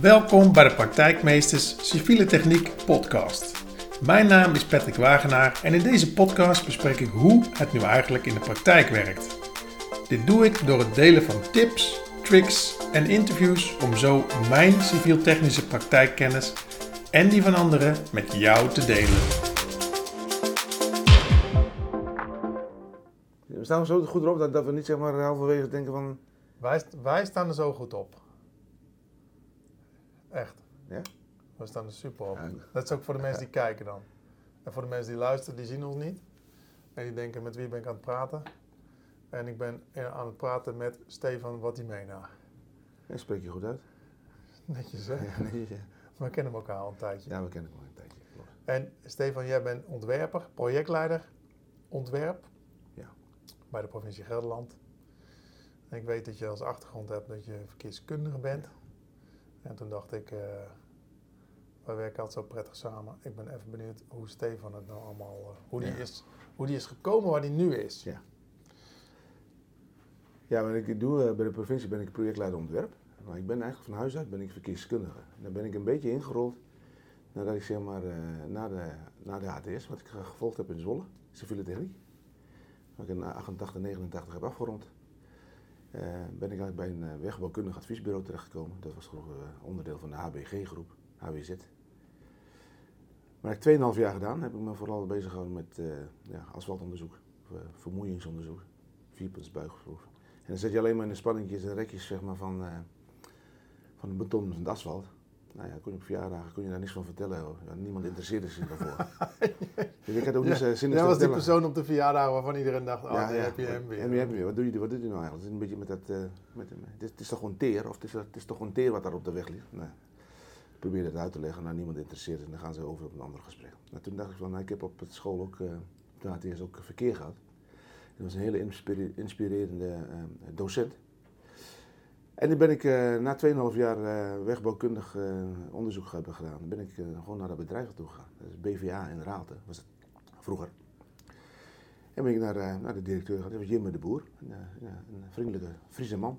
Welkom bij de Praktijkmeesters Civiele Techniek podcast. Mijn naam is Patrick Wagenaar en in deze podcast bespreek ik hoe het nu eigenlijk in de praktijk werkt. Dit doe ik door het delen van tips, tricks en interviews om zo mijn civiel-technische praktijkkennis en die van anderen met jou te delen. We staan er zo goed erop dat, dat we niet zeg maar halverwege denken van... Wij, wij staan er zo goed op. Echt. Ja? We staan er super op. Ja. Dat is ook voor de mensen die kijken dan. En voor de mensen die luisteren, die zien ons niet. En die denken, met wie ben ik aan het praten? En ik ben aan het praten met Stefan Wattimena. Ja, spreek je goed uit. Netjes hè? Ja, ja. We kennen elkaar al een tijdje. ja, we kennen al een tijdje. klopt. En Stefan, jij bent ontwerper, projectleider, ontwerp. Ja. Bij de provincie Gelderland. En ik weet dat je als achtergrond hebt dat je verkeerskundige bent. En toen dacht ik, eh wij werken altijd zo prettig samen. Ik ben even benieuwd hoe Stefan het nou allemaal, eh, hoe, die Ja. is, hoe die is gekomen waar die nu is. Ja. Ja, wat ik doe eh, bij de provincie ben ik projectleider ontwerp. Maar ik ben eigenlijk van huis uit ben ik verkeerskundige. Daar ben ik een beetje ingerold nadat ik zeg maar na, de, na de HTS, wat ik ge- gevolgd heb in Zwolle, civiele techniek. Wat ik in 88, 89 heb afgerond. Eh, ben ik eigenlijk bij een eh, wegbouwkundig adviesbureau terechtgekomen. Dat was eh, onderdeel van de HBG-groep, HWZ. Maar ik heb 2,5 jaar gedaan, heb ik me vooral bezig gehouden met ja, asfaltonderzoek, vermoeiingsonderzoek, vierpuntsbuigproef. En dan zet je alleen maar in de spanningjes en rekjes zeg maar, van, eh, van het beton van het asfalt. Nou ja, kon je op verjaardagen kon je daar niks van vertellen. Hoor. Ja, niemand interesseerde zich daarvoor. dus ik had ook niet zo zin in Jij was die vertellen. persoon op de verjaardag waarvan iedereen dacht, oh, Ja, ja. heb je hem weer. En heb je weer? Wat doe je, wat doet hij nou eigenlijk? Het is een beetje met dat, eh, met, het, is, het is toch gewoon teer? Of het is, het is toch gewoon teer wat daar op de weg ligt? Nee. Ik probeer het uit te leggen, nou niemand interesseert en dan gaan ze over op een ander gesprek. Nou, toen dacht ik van, nou, ik heb op het school ook, eh op de ATS ook verkeer gehad. Dat was een hele inspire- inspirerende eh, docent. En toen ben ik eh, na 2,5 jaar eh, wegbouwkundig eh, onderzoek hebben gedaan. Ben ik gewoon naar dat bedrijf toe gegaan. Dat is BVA in Raalte, was het vroeger. En ben ik naar, naar de directeur gegaan, dat was Jim de Boer. Een, een vriendelijke Friese man.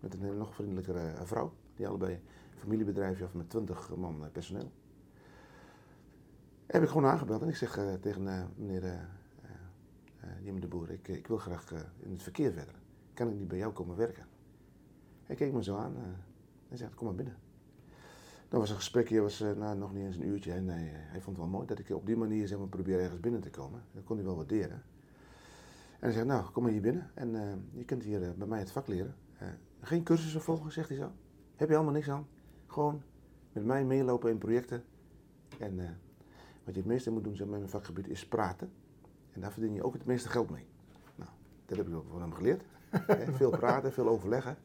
Met een nog vriendelijkere vrouw. Die allebei familiebedrijfje af met 20 man personeel. heb ik gewoon aangebeld en ik zeg tegen meneer Jim de Boer, ik, ik wil graag in het verkeer verder. Kan ik niet bij jou komen werken? Hij keek me zo aan eh, en zegt, kom maar binnen. Dat was een gesprekje, was eh, nou, nog niet eens een uurtje. En hij, hij vond het wel mooi dat ik op die manier zeg maar, probeer ergens binnen te komen. Dat kon hij wel waarderen. En hij zegt, nou, kom maar hier binnen en eh, je kunt hier eh, bij mij het vak leren. Eh, geen cursussen volgen, zegt hij zo. Heb je allemaal niks aan. Gewoon met mij meelopen in projecten. En eh, wat je het meeste moet doen zeg mijn vakgebied is praten. En daar verdien je ook het meeste geld mee. Nou, dat heb ik ook van hem geleerd. Veel praten, veel overleggen.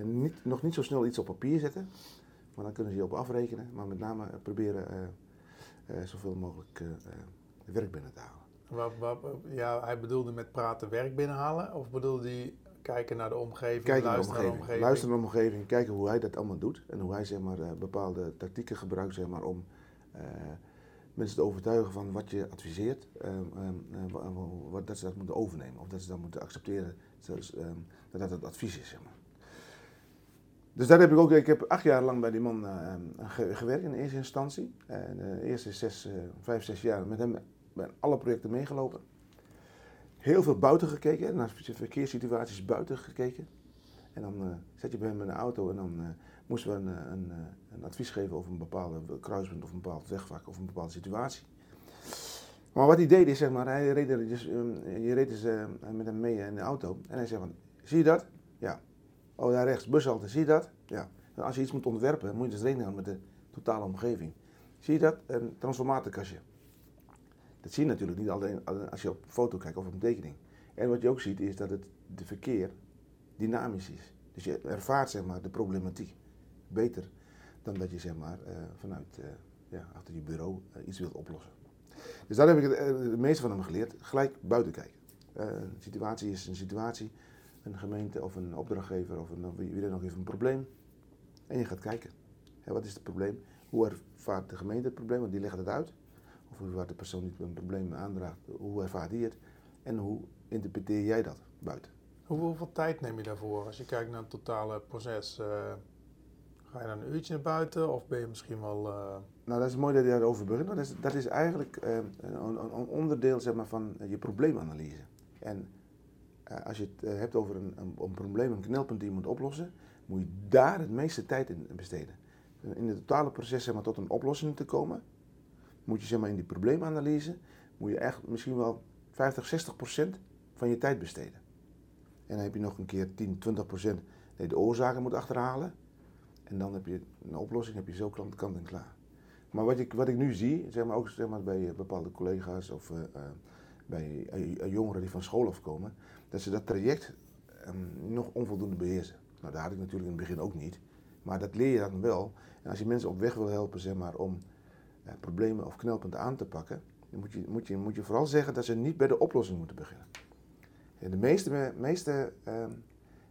En niet, nog niet zo snel iets op papier zetten. Maar dan kunnen ze je op afrekenen. Maar met name eh, proberen eh, eh, zoveel mogelijk werk binnen te halen. Ja, hij bedoelde met praten werk binnenhalen? Of bedoelde hij kijken naar de omgeving, Kijken luisteren naar de omgeving? Luisteren naar de omgeving, kijken hoe hij dat allemaal doet. En hoe hij zeg maar, bepaalde tactieken gebruikt zeg maar, om mensen te overtuigen van wat je adviseert. ehm, ehm, eh, wa- wa- wat, dat ze dat moeten overnemen. Of dat ze dat moeten accepteren ehm, dat dat het advies is. Zeg maar. Dus daar heb ik ook, ik heb acht jaar lang bij die man eh, ge- gewerkt in eerste instantie. En de eerste zes, eh, vijf, zes jaar met hem bij alle projecten meegelopen. Heel veel buiten gekeken, naar verkeerssituaties buiten gekeken. En dan eh, zet je bij hem in de auto en dan eh, moesten we een, eh, een, eh, een advies geven over een bepaalde kruispunt of een bepaald wegvak of een bepaalde situatie. Maar wat hij deed is, zeg maar, hij reed dus, eh, je reed dus eh, met hem mee in de auto en hij zei van, zie je dat? Ja. Oh, daar rechts, bushalte, zie je dat? Ja. En als je iets moet ontwerpen, moet je dus rekening houden met de totale omgeving. Zie je dat? Een transformatorkastje. Dat zie je natuurlijk niet alleen als je op foto kijkt of op een tekening. En wat je ook ziet is dat het de verkeer dynamisch is. Dus je ervaart zeg maar, de problematiek beter dan dat je zeg maar, eh, vanuit eh, ja, achter je bureau eh, iets wilt oplossen. Dus daar heb ik het, meeste van hem geleerd. Gelijk buiten kijken. Een situatie is een situatie. Een gemeente of een opdrachtgever of een, wie dan ook heeft een probleem. En je gaat kijken. Hè, wat is het probleem? Hoe ervaart de gemeente het probleem? Want die legt het uit. Of hoe ervaart de persoon die een probleem aandraagt, hoe ervaart die het? En hoe interpreteer jij dat buiten? Hoe- Hoeveel tijd neem je daarvoor als je kijkt naar het totale proces? eh, Ga je dan een uurtje naar buiten of ben je misschien wel... Uh... Nou, dat is mooi dat je daarover begint. Dat is, dat is eigenlijk uh, een, een, onderdeel zeg maar, van je probleemanalyse. En als je het hebt over een, een, een, probleem, een knelpunt die je moet oplossen, moet je daar het meeste tijd in besteden. In het totale proces zeg maar, tot een oplossing te komen, moet je zeg maar, in die probleemanalyse, moet je echt misschien wel 50, 60 procent van je tijd besteden. En dan heb je nog een keer 10, 20 procent dat de oorzaken moet achterhalen. En dan heb je een oplossing, heb je zo kant, kant en klaar. Maar wat ik, wat ik nu zie, zeg maar ook zeg maar, bij eh, bepaalde collega's of bij jongeren die van school afkomen, dat ze dat traject um, nog onvoldoende beheersen. Nou, dat had ik natuurlijk in het begin ook niet. Maar dat leer je dan wel. En als je mensen op weg wil helpen zeg maar, om uh, problemen of knelpunten aan te pakken, dan moet je, moet, je, moet je vooral zeggen dat ze niet bij de oplossing moeten beginnen. En de meeste, meeste uh,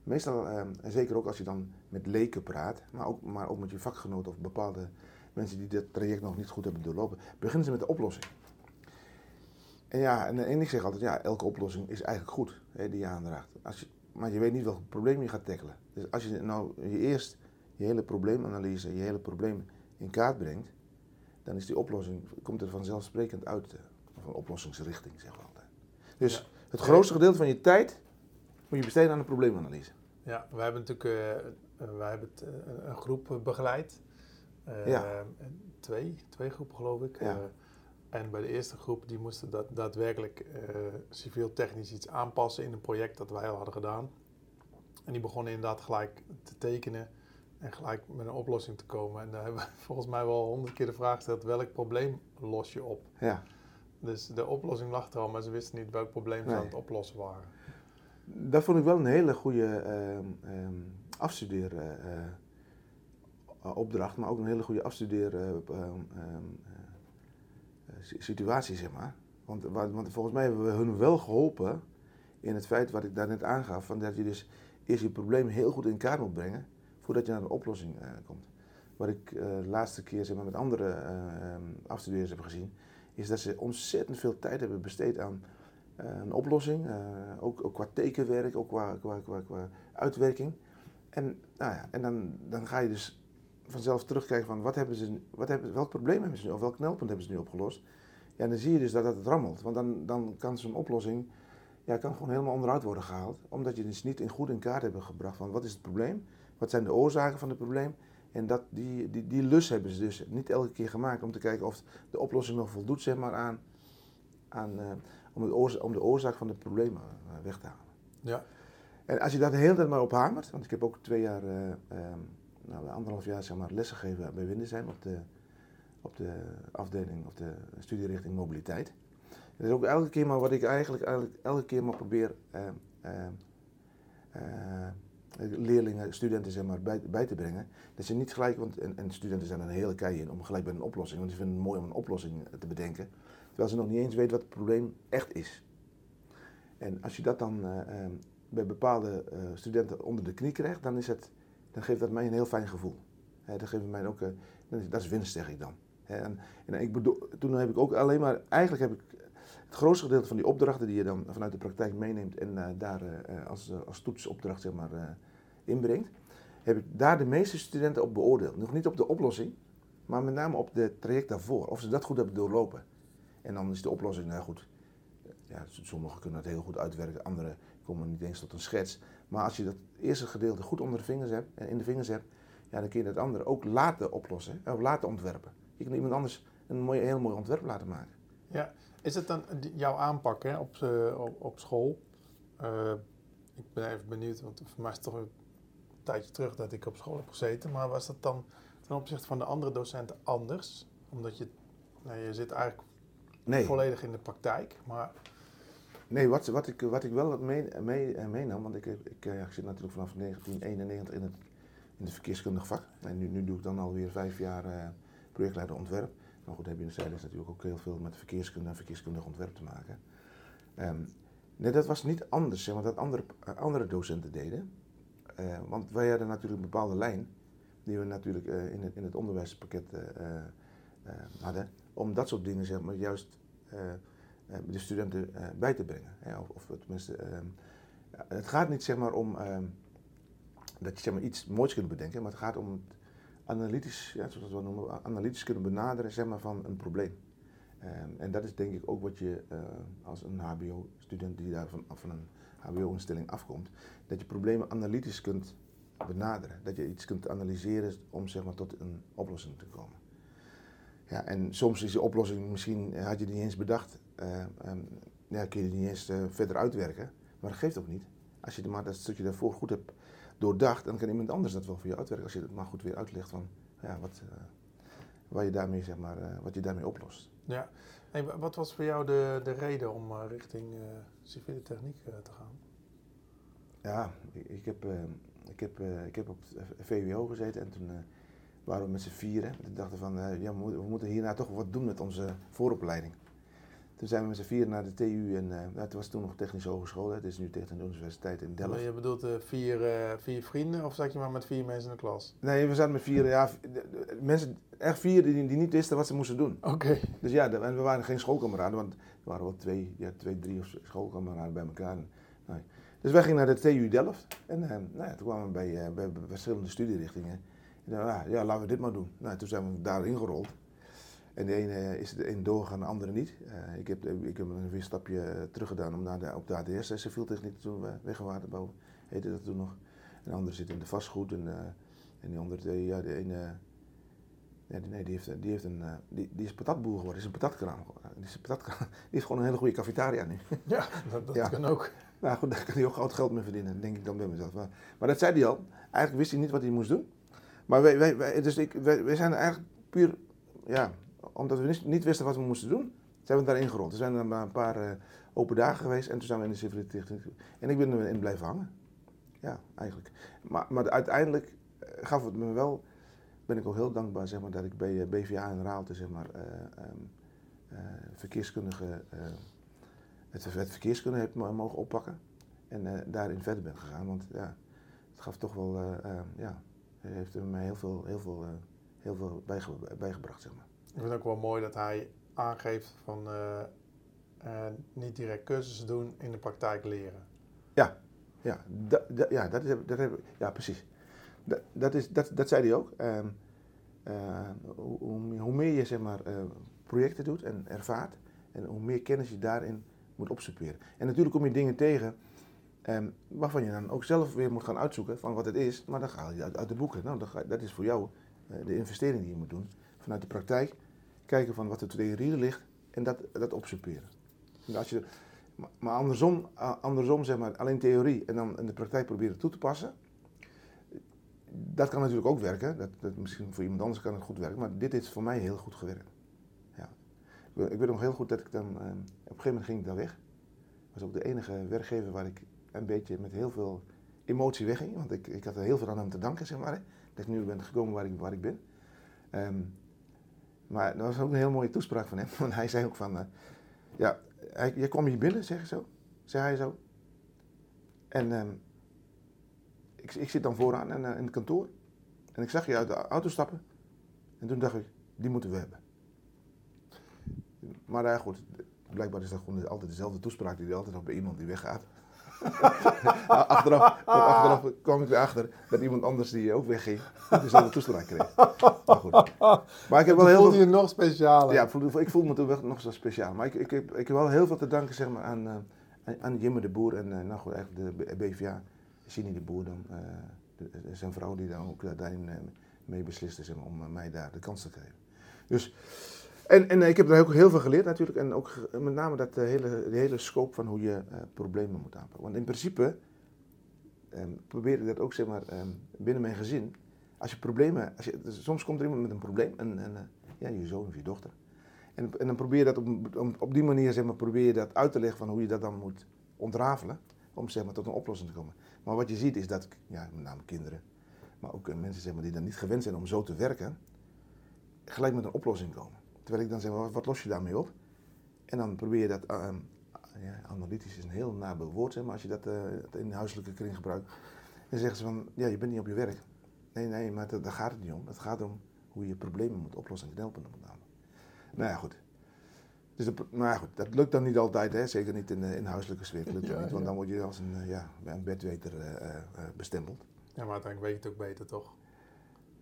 Meestal, ehm, en zeker ook als je dan met leken praat, maar ook, maar ook met je vakgenoten of bepaalde mensen die dit traject nog niet goed hebben doorlopen, beginnen ze met de oplossing. En ja, en, en ik zeg altijd, ja, elke oplossing is eigenlijk goed hè, die je aandraagt. Als je, maar je weet niet welk probleem je gaat tackelen. Dus als je nou je eerst je hele probleemanalyse, je hele probleem in kaart brengt, dan is die oplossing, komt er vanzelfsprekend uit, uh, of een oplossingsrichting, zeggen we altijd. Dus het grootste gedeelte van je tijd moet je besteden aan een probleemanalyse. Ja, wij hebben natuurlijk uh, wij hebben uh, een groep begeleid. Uh, ja. Twee, twee groepen geloof ik. Ja. En bij de eerste groep die moesten dat, daadwerkelijk civiel-technisch iets aanpassen in een project dat wij al hadden gedaan. En die begonnen inderdaad gelijk te tekenen en gelijk met een oplossing te komen. En daar hebben we volgens mij wel honderd keer de vraag gesteld, welk probleem los je op? Ja. Dus de oplossing lag er al, maar ze wisten niet welk probleem ze aan het oplossen waren dat vond ik wel een hele goede uh, um, afstudeeropdracht, maar ook een hele goede afstudeersituatie, zeg maar. Want, want volgens mij hebben we hun wel geholpen in het feit wat ik daar net aangaf, van dat je dus eerst je probleem heel goed in kaart moet brengen voordat je naar een oplossing uh, komt. Wat ik uh, de laatste keer zeg maar, met andere uh, afstudeerders heb gezien, is dat ze ontzettend veel tijd hebben besteed aan eh, een oplossing. Eh, ook, ook, qua tekenwerk, ook qua, qua, qua, qua uitwerking. En, nou ja, en dan, dan ga je dus vanzelf terugkijken van wat hebben ze, wat hebben, welk probleem hebben ze nu, of welk knelpunt hebben ze nu opgelost. Ja, dan zie je dus dat het rammelt. Want dan, dan kan zo'n oplossing ja, kan gewoon helemaal onderuit worden gehaald. Omdat je dus niet in goed in kaart hebben gebracht van wat is het probleem, wat zijn de oorzaken van het probleem. En dat, die, die, die lus hebben ze dus niet elke keer gemaakt om te kijken of de oplossing nog voldoet zeg maar, aan, aan, uh, om, de oorzaak, om de oorzaak van het probleem eh, weg te halen. Ja. En als je daar de hele tijd maar op hamert, want ik heb ook twee jaar, uh, nou, anderhalf jaar zeg maar, lessen gegeven bij Windesheim op de, op de afdeling of de studierichting mobiliteit. Dat is ook elke keer maar wat ik eigenlijk, eigenlijk elke keer maar probeer leerlingen, studenten zeg maar, bij, bij, te brengen. Dat ze niet gelijk, want en, en studenten zijn er een hele kei in om gelijk bij een oplossing, want die vinden het mooi om een oplossing te bedenken. Terwijl ze nog niet eens weten wat het probleem echt is. En als je dat dan bij bepaalde studenten onder de knie krijgt, dan, is het, dan geeft dat mij een heel fijn gevoel. Dat, geeft mij ook, uh, dat is winst, zeg ik dan. en, en ik bedoel, toen heb ik ook alleen maar, eigenlijk heb ik het grootste gedeelte van die opdrachten die je dan vanuit de praktijk meeneemt en daar als, als toetsopdracht zeg maar, inbrengt, heb ik daar de meeste studenten op beoordeeld. Nog niet op de oplossing, maar met name op het traject daarvoor. Of ze dat goed hebben doorlopen. En dan is de oplossing, nou goed, ja, sommigen kunnen het heel goed uitwerken, anderen komen niet eens tot een schets. Maar als je dat eerste gedeelte goed onder de vingers hebt, en in de vingers hebt, ja, dan kun je dat andere ook laten oplossen, of laten ontwerpen. Je kan iemand anders een mooi, heel mooi ontwerp laten maken. Ja, is het dan jouw aanpak hè, op, uh, op, op, school? Uh, ik ben even benieuwd, want voor mij is het toch een tijdje terug dat ik op school heb gezeten. Maar was dat dan ten opzichte van de andere docenten anders? Omdat je, nou, je zit eigenlijk nee. volledig in de praktijk. Maar... Nee, wat, wat, ik, wat ik wel mee, mee, eh, meenam, want ik, ik, eh, zit natuurlijk vanaf 1991 in het, in het verkeerskundig vak. En nu, nu doe ik dan alweer vijf jaar uh, projectleider ontwerp. Maar goed, heb je in de natuurlijk ook heel veel met verkeerskunde en verkeerskundig ontwerp te maken. Um, nee, dat was niet anders, want dat andere, andere docenten deden. Want wij hadden natuurlijk een bepaalde lijn, die we natuurlijk in, het, in het onderwijspakket hadden om dat soort dingen zeg maar, juist de studenten uh, bij te brengen. Of, of tenminste, ehm, het gaat niet zeg maar, om ehm, dat je zeg maar, iets moois kunt bedenken, maar het gaat om het, analytisch, ja, zoals we noemen, analytisch kunnen benaderen zeg maar, van een probleem. Um, en dat is denk ik ook wat je uh, als een HBO-student die daar van, van een HBO-instelling afkomt, dat je problemen analytisch kunt benaderen. Dat je iets kunt analyseren om zeg maar, tot een oplossing te komen. Ja, en soms is die oplossing misschien, had je die niet eens bedacht, um, ja, kun je die niet eens uh, verder uitwerken. Maar dat geeft ook niet. Als je maar dat stukje daarvoor goed hebt doordacht, dan kan iemand anders dat wel voor je uitwerken. Als je het maar goed weer uitlegt van ja, wat, uh, wat, je daarmee, zeg maar, wat je daarmee oplost. Ja. Hey, wat was voor jou de, de reden om richting civiele techniek te gaan? Ja, ik, ik heb, ik, heb, ik heb op het VWO gezeten en toen waren we met z'n vieren. We dachten van, ja, we, we moeten hierna toch wat doen met onze vooropleiding. Toen zijn we met z'n vieren naar de TU en uh, het was toen nog Technische Hogeschool. Het is nu Technische Universiteit in Delft. je bedoelt uh, vier, uh, vier vrienden of zat je maar met vier mensen in de klas? Nee, we zaten met vier, ja, mensen, echt vier die, die niet wisten wat ze moesten doen. Oké. Okay. Dus ja, en we waren geen schoolkameraden, want er waren wel twee, ja, twee drie schoolkameraden bij elkaar. Nee. Dus wij gingen naar de TU Delft en nou ja, toen kwamen we bij, bij verschillende studierichtingen. En, ja, ja, laten we dit maar doen. Nou, toen zijn we daar ingerold. En de ene is de een doorgaan, de andere niet. Uh, ik, heb, ik heb een weer stapje terug gedaan om naar de, op de ADS, civiel techniek, toen we weggewaterbouw heette dat toen nog. En de andere zit in de vastgoed en, en die andere ja, de ene, ja, die, nee, die heeft, die heeft een, die, die is patatboer geworden, die is een patatkraam die is, een patatkraam, die is gewoon een hele goede cafetaria nu. Ja, dat, dat ja. kan ook. Nou goed, daar kan hij ook groot geld mee verdienen, denk ik dan bij mezelf. Maar, maar dat zei hij al, eigenlijk wist hij niet wat hij moest doen. Maar wij, wij, wij dus ik, wij, wij zijn eigenlijk puur, ja, omdat we niet, wisten wat we moesten doen, zijn we daarin gerold. Er zijn maar een paar uh, open dagen geweest en toen zijn we in de civiele techniek. En ik ben erin blijven hangen. Ja, eigenlijk. Maar, maar uiteindelijk uh, gaf het me wel, ben ik ook heel dankbaar zeg maar, dat ik bij uh, BVA en Raalte zeg maar, um, verkeerskundige, het, het verkeerskunde heb mogen oppakken. En daarin verder ben gegaan. Want ja, het gaf toch wel, ja, heeft mij heel veel, heel veel, heel veel bijge bijgebracht. Zeg maar. Ik vind het ook wel mooi dat hij aangeeft van uh, uh, niet direct cursussen doen, in de praktijk leren. Ja, ja, ja, dat is, dat heb, ja precies. Dat, is, dat, dat zei hij ook. Um, uh, hoe, hoe, meer je zeg maar, projecten doet en ervaart, en hoe meer kennis je daarin moet opsupperen. En natuurlijk kom je dingen tegen um, waarvan je dan ook zelf weer moet gaan uitzoeken van wat het is, maar dan ga je uit, uit de boeken. Nou, dat is voor jou de investering die je moet doen vanuit de praktijk kijken van wat er theorie ligt en dat, dat opsupperen. En als je, maar andersom, andersom zeg maar, alleen theorie en dan in de praktijk proberen toe te passen, dat kan natuurlijk ook werken. Dat, dat, misschien voor iemand anders kan het goed werken, maar dit is voor mij heel goed gewerkt. Ja. Ik weet nog heel goed dat ik dan, eh, op een gegeven moment ging ik daar weg. Dat was ook de enige werkgever waar ik een beetje met heel veel emotie wegging, want ik, ik had er heel veel aan hem te danken, zeg maar. Hè, dat ik nu ben gekomen waar ik, waar ik ben. Um, maar dat was ook een heel mooie toespraak van hem. Want hij zei ook van, uh, ja, je kwam hier binnen, zeg zo. Zei hij zo. En um, ik, ik, zit dan vooraan in, uh, in het kantoor. En ik zag je uit de auto stappen. En toen dacht ik, die moeten we hebben. Maar ja, goed, blijkbaar is dat gewoon altijd dezelfde toespraak die hij altijd nog bij iemand die weggaat. achteraf, achteraf kwam ik weer achter dat iemand anders die ook wegging, dezelfde toespraak kreeg. Maar goed. Maar ik heb wel heel voelde veel... je nog specialer? Ja, ik voel me toen wel nog zo speciaal. Maar ik, ik, heb, ik heb wel heel veel te danken zeg maar, aan, uh, aan Jimme de Boer en uh, nou goed, eigenlijk de BVA, Sini de Boer dan. Uh, de, zijn vrouw die dan ook daarin mee besliste zeg maar, om mij daar de kans te geven. Dus... En, en ik heb daar ook heel veel geleerd natuurlijk. En ook met name dat de hele, de hele scope van hoe je uh, problemen moet aanpakken. Want in principe um, probeer ik dat ook zeg maar, um, binnen mijn gezin. Als je problemen, als dus soms komt er iemand met een probleem, en, en uh, ja, je zoon of je dochter. En, en dan probeer je dat op, op, die manier zeg maar, probeer je dat uit te leggen van hoe je dat dan moet ontrafelen. Om zeg maar, tot een oplossing te komen. Maar wat je ziet is dat, ja, met name kinderen, maar ook mensen zeg maar, die dan niet gewend zijn om zo te werken, gelijk met een oplossing komen. Terwijl ik dan zeg, wat, wat los je daarmee op? En dan probeer je dat, uh, ja, analytisch is een heel nabel woord, maar als je dat uh, in huiselijke kring gebruikt. Dan zeggen ze van, ja, je bent niet op je werk. Nee, nee, maar dat, daar gaat het niet om. Het gaat om hoe je problemen moet oplossen en knelpunten moet name. Nou ja, goed. Dus dat, maar ja, goed, dat lukt dan niet altijd, hè? zeker niet in, in huiselijke sfeer. lukt ja, niet, want dan word je als een, ja, een bedweter uh, bestempeld. Ja, maar uiteindelijk weet je het ook beter, toch?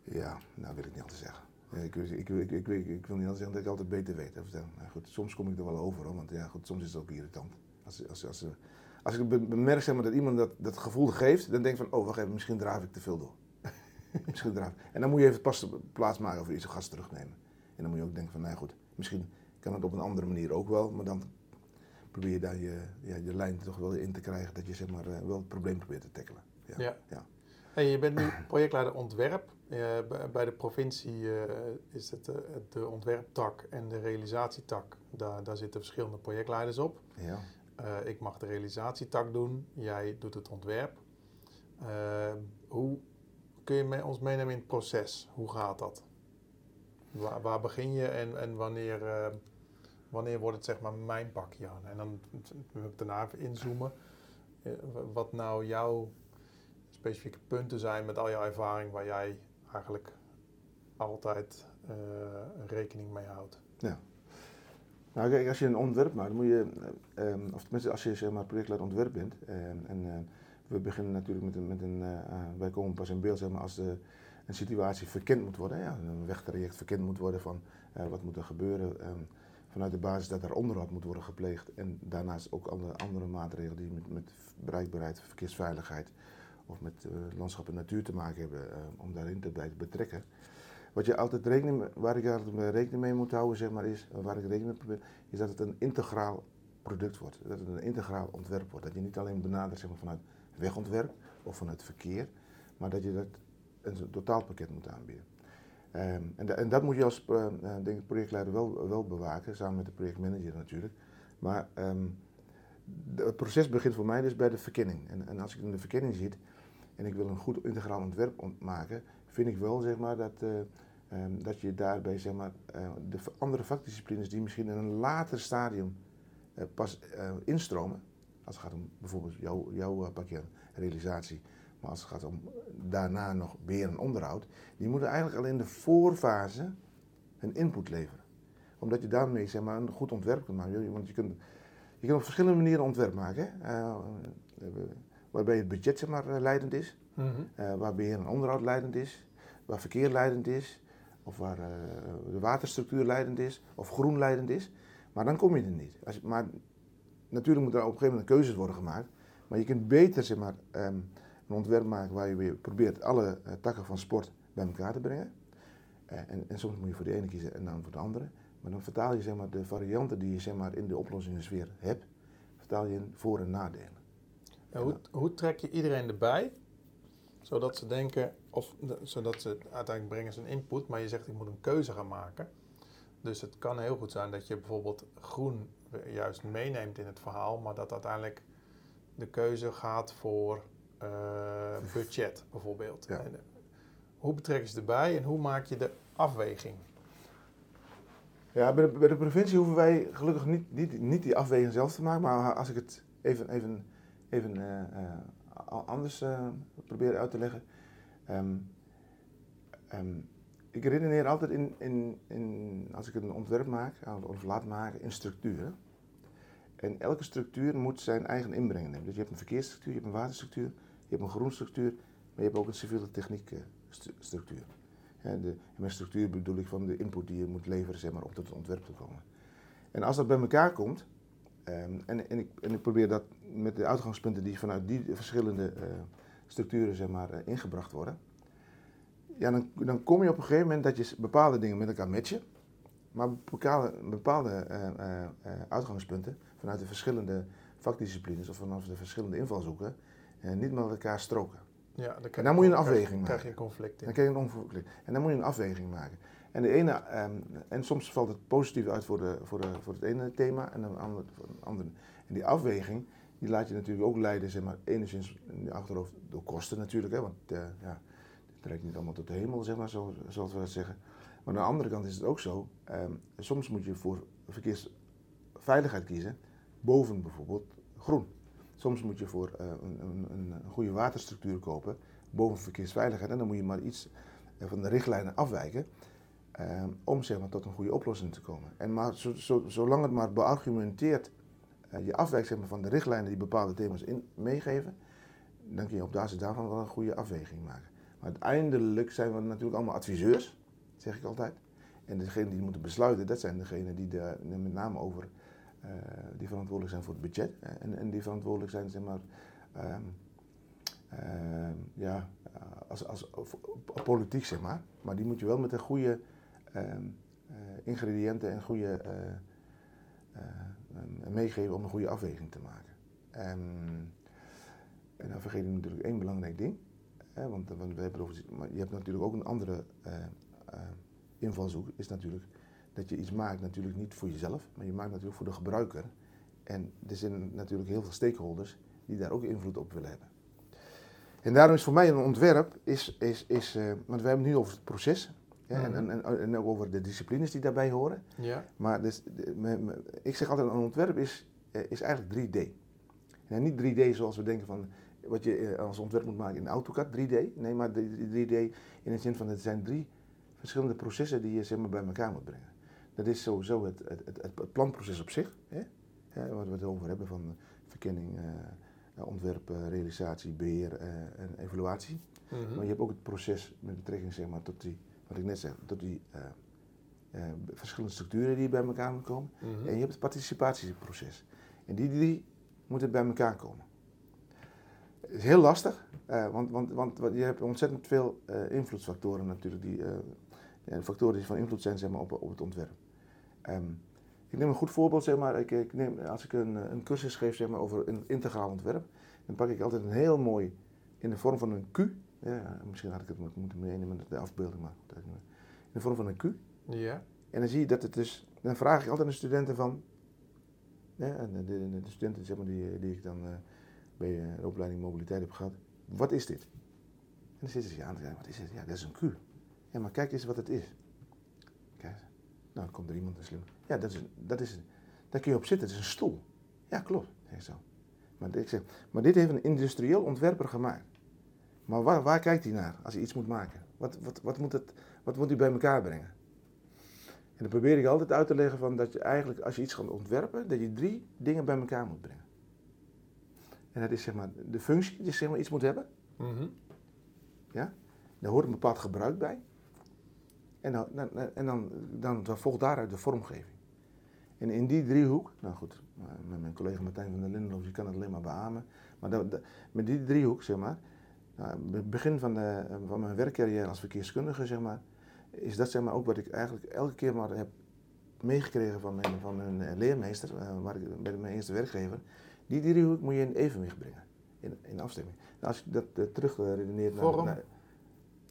Ja, nou wil ik niet altijd zeggen. Ik, ik, ik, ik, wil niet altijd zeggen dat ik altijd beter weet. Nou, goed, soms kom ik er wel over, hoor, want ja, goed, soms is het ook irritant. Als, als, als, als ik bemerk zeg maar, dat iemand dat, dat gevoel geeft, dan denk ik van, oh wacht even, misschien draaf ik te veel door. misschien draaf. En dan moet je even pas plaats maken voor iets gast terugnemen. En dan moet je ook denken van, nou goed, misschien kan het op een andere manier ook wel, maar dan probeer je daar je, ja, je lijn toch wel in te krijgen dat je zeg maar, eh, wel het probleem probeert te tackelen. Ja. ja. Hey, je bent nu projectleider ontwerp. Bij de provincie uh, is het de ontwerptak en de realisatietak. Daar, daar zitten verschillende projectleiders op. Ja. ik mag de realisatietak doen, jij doet het ontwerp. hoe kun je ons meenemen in het proces? Hoe gaat dat? Waar, waar begin je en, en wanneer, wanneer wordt het zeg maar mijn pakje aan? En dan wil ik daarna even inzoomen. wat nou jouw specifieke punten zijn met al jouw ervaring waar jij eigenlijk altijd uh, rekening mee houdt? Ja. Nou kijk, als je een ontwerp maakt, moet je, uh, of tenminste als je zeg maar projectleider ontwerp bent, ehm, en uh, we beginnen natuurlijk met een, met een wij komen pas in beeld zeg maar als de, een situatie verkend moet worden, ja, een wegtraject verkend moet worden van wat moet er gebeuren, ehm, vanuit de basis dat er onderhoud moet worden gepleegd en daarnaast ook andere, andere maatregelen die met, met bereikbaarheid, verkeersveiligheid, of met uh, landschap en natuur te maken hebben, uh, om daarin te betrekken. Wat je altijd rekening, waar ik altijd rekening mee moet houden, zeg maar, is, waar ik rekening mee probeer, is dat het een integraal product wordt. Dat het een integraal ontwerp wordt. Dat je niet alleen benadert zeg maar, vanuit wegontwerp of vanuit verkeer, maar dat je dat een totaalpakket moet aanbieden. Um, en, en, dat moet je als uh, denk projectleider wel, wel bewaken, samen met de projectmanager natuurlijk. Maar um, het proces begint voor mij dus bij de verkenning. En, en als ik in de verkenning zit, en ik wil een goed integraal ontwerp maken, vind ik wel zeg maar, dat, uh, um, dat je daarbij zeg maar, uh, de andere vakdisciplines die misschien in een later stadium uh, pas instromen, als het gaat om bijvoorbeeld jouw, jouw pakje realisatie, maar als het gaat om daarna nog beheer en onderhoud, die moeten eigenlijk al in de voorfase een input leveren. Omdat je daarmee zeg maar, een goed ontwerp kunt maken. Want je kunt, je kunt op verschillende manieren ontwerp maken. Hè? Waarbij het budget zeg maar, eh, leidend is, mm -hmm. waar beheer en onderhoud leidend is, waar verkeer leidend is, of waar uh, de waterstructuur leidend is, of groen leidend is. Maar dan kom je er niet. Als, maar natuurlijk moet er op een gegeven moment keuzes worden gemaakt. Maar je kunt beter zeg maar, um, een ontwerp maken waar je weer probeert alle uh, takken van sport bij elkaar te brengen. Uh, en, en, soms moet je voor de ene kiezen en dan voor de andere. Maar dan vertaal je zeg maar, de varianten die je zeg maar, in de oplossingensfeer hebt, vertaal je in voor- en nadelen hoe, hoe trek je iedereen erbij? Zodat ze denken, of zodat ze uiteindelijk brengen ze een input, maar je zegt ik moet een keuze gaan maken. Dus het kan heel goed zijn dat je bijvoorbeeld groen juist meeneemt in het verhaal, maar dat uiteindelijk de keuze gaat voor uh, budget bijvoorbeeld. Ja. En, hoe betrek je ze erbij en hoe maak je de afweging? Ja, bij de, bij de provincie hoeven wij gelukkig niet, niet, niet die afweging zelf te maken, maar als ik het even, even even uh, anders uh, proberen uit te leggen. Um, um, ik redeneer altijd in, in, in, als ik een ontwerp maak, of laat maken, in structuren. En elke structuur moet zijn eigen inbreng nemen. Dus je hebt een verkeersstructuur, je hebt een waterstructuur, je hebt een groenstructuur, maar je hebt ook een civiele techniekstructuur. Ja, de, met structuur bedoel ik van de input die je moet leveren zeg maar, om tot het ontwerp te komen. En als dat bij elkaar komt, um, en, en, ik, en ik probeer dat met de uitgangspunten die vanuit die verschillende uh, structuren zeg maar, uh, ingebracht worden, ja, dan, dan kom je op een gegeven moment dat je bepaalde dingen met elkaar matchen, maar bepaalde, bepaalde uh, uitgangspunten vanuit de verschillende vakdisciplines of vanaf de verschillende invalshoeken niet met elkaar stroken. Ja, dan en dan moet je een afweging maken. Dan krijg je een conflict in. Dan krijg je een conflict. En dan moet je een afweging maken. En, de ene, um, en soms valt het positief uit voor, de, voor, voor het ene thema en dan ander, voor andere. En die afweging, die laat je natuurlijk ook leiden, zeg maar, enigszins in je achterhoofd door kosten natuurlijk, hè, want uh, ja, het trekt niet allemaal tot de hemel, zeg maar, zo, zoals we dat zeggen. Maar aan de andere kant is het ook zo, um, soms moet je voor verkeersveiligheid kiezen, boven bijvoorbeeld groen. Soms moet je voor uh, een, een, een, goede waterstructuur kopen, boven verkeersveiligheid, en dan moet je maar iets uh, van de richtlijnen afwijken. Um, om zeg maar, tot een goede oplossing te komen. En maar zo, zo, zolang het maar beargumenteerd uh, je afwijkt zeg maar, van de richtlijnen die bepaalde thema's in, meegeven, dan kun je op basis daarvan wel een goede afweging maken. Maar uiteindelijk zijn we natuurlijk allemaal adviseurs, zeg ik altijd. En degenen die moeten besluiten, dat zijn degenen die de, met name over, uh, die verantwoordelijk zijn voor het budget. En, en die verantwoordelijk zijn, zeg maar, um, uh, ja, als, als, politiek, zeg maar. Maar die moet je wel met een goede ingrediënten en goede meegeven om een goede afweging te maken. Um, en dan vergeet je natuurlijk één belangrijk ding. Want, we hebben over, maar je hebt natuurlijk ook een andere invalshoek. Is natuurlijk dat je iets maakt natuurlijk niet voor jezelf, maar je maakt natuurlijk voor de gebruiker. En er zijn natuurlijk heel veel stakeholders die daar ook invloed op willen hebben. En daarom is voor mij een ontwerp, is, is, is, want we hebben het nu over het proces. Ja, en, mhm. en, en, ook over de disciplines die daarbij horen. Ja. Maar dus, ik zeg altijd, een ontwerp is, is eigenlijk 3D. En niet 3D zoals we denken van wat je eh, als ontwerp moet maken in AutoCAD 3D. Nee, maar 3D in de zin van het zijn drie verschillende processen die je zeg maar, bij elkaar moet brengen. Dat is sowieso het, het, het, het planproces op zich, hè? Ja, waar we het over hebben van verkenning, uh, ontwerp, uh, realisatie, beheer uh, en evaluatie. Mm -hmm. Maar je hebt ook het proces met betrekking zeg maar, tot die, wat ik net zei, tot die verschillende structuren die bij elkaar moeten komen. Mm -hmm. En je hebt het participatieproces. En die drie moeten bij elkaar komen. Het is heel lastig, uh, want, want, want, je hebt ontzettend veel invloedsfactoren natuurlijk, die, factoren die van invloed zijn zeg maar, op, op het ontwerp. Um, ik neem een goed voorbeeld, zeg maar, ik, ik neem, als ik een, een cursus geef zeg maar, over een integraal ontwerp, dan pak ik altijd een heel mooi, in de vorm van een Q, ja, misschien had ik het moeten meenemen met de afbeelding, maar in de vorm van een Q. Ja. En dan zie je dat het dus, dan vraag ik altijd aan de studenten van, ja, de, de, de, studenten zeg maar, die, die ik dan bij eh, de opleiding mobiliteit heb gehad. Wat is dit? En dan zitten ze aan te kijken, wat is het? Ja, dat is een Q. Ja, maar kijk eens wat het is. Kijk, nou, dan komt er iemand een slim. Ja, dat is, dat is, daar kun je op zitten, het is een stoel. Ja, klopt, zeg zo. Maar, ik zeg, maar dit heeft een industrieel ontwerper gemaakt. Maar waar, waar kijkt hij naar als hij iets moet maken? Wat, wat, wat, moet het, wat moet hij bij elkaar brengen? En dan probeer ik altijd uit te leggen van dat je eigenlijk, als je iets gaat ontwerpen, dat je drie dingen bij elkaar moet brengen. En dat is zeg maar de functie die zeg maar iets moet hebben. Mm Ja? Daar hoort een bepaald gebruik bij. En dan, en dan, dan, dan volgt daaruit de vormgeving. En in die driehoek, nou goed, met mijn collega Martijn van der Lindenloos, die kan het alleen maar beamen. Maar dat, met die driehoek, zeg maar, nou, het begin van, de, van mijn werkcarrière als verkeerskundige, zeg maar, is dat zeg maar ook wat ik eigenlijk elke keer maar heb meegekregen van mijn, van mijn leermeester, uh, waar ik, bij mijn eerste werkgever. Die driehoek moet je in evenwicht brengen, in, in afstemming. Nou, als je dat uh, terug redeneert naar, naar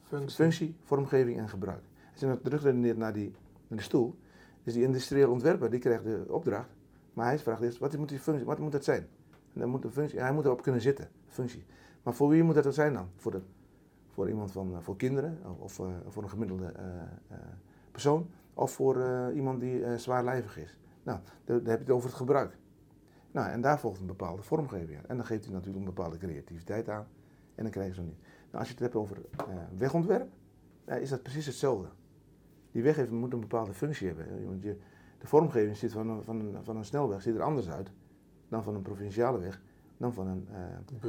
functie. functie. vormgeving en gebruik. Als je dat terug redeneert naar die, naar de stoel, is die industrieel ontwerper, die krijgt de opdracht, maar hij vraagt eerst, wat moet, die functie, wat moet dat zijn? En dan moet de functie, hij moet erop kunnen zitten, functie. Maar voor wie moet dat zijn dan? Voor, de, voor iemand van, eh, voor kinderen, of, uh, voor een gemiddelde uh, persoon, of voor iemand die zwaarlijvig is. Nou, dan heb je het over het gebruik. Nou, en daar volgt een bepaalde vormgeving. En dan geeft hij natuurlijk een bepaalde creativiteit aan. En dan krijg je zo niet. Nou, als je het hebt over wegontwerp, uh, is dat precies hetzelfde. Die weg moet een bepaalde functie hebben. Want je, de vormgeving zit van, van, van een snelweg ziet er anders uit dan van een provinciale weg, dan van een uh,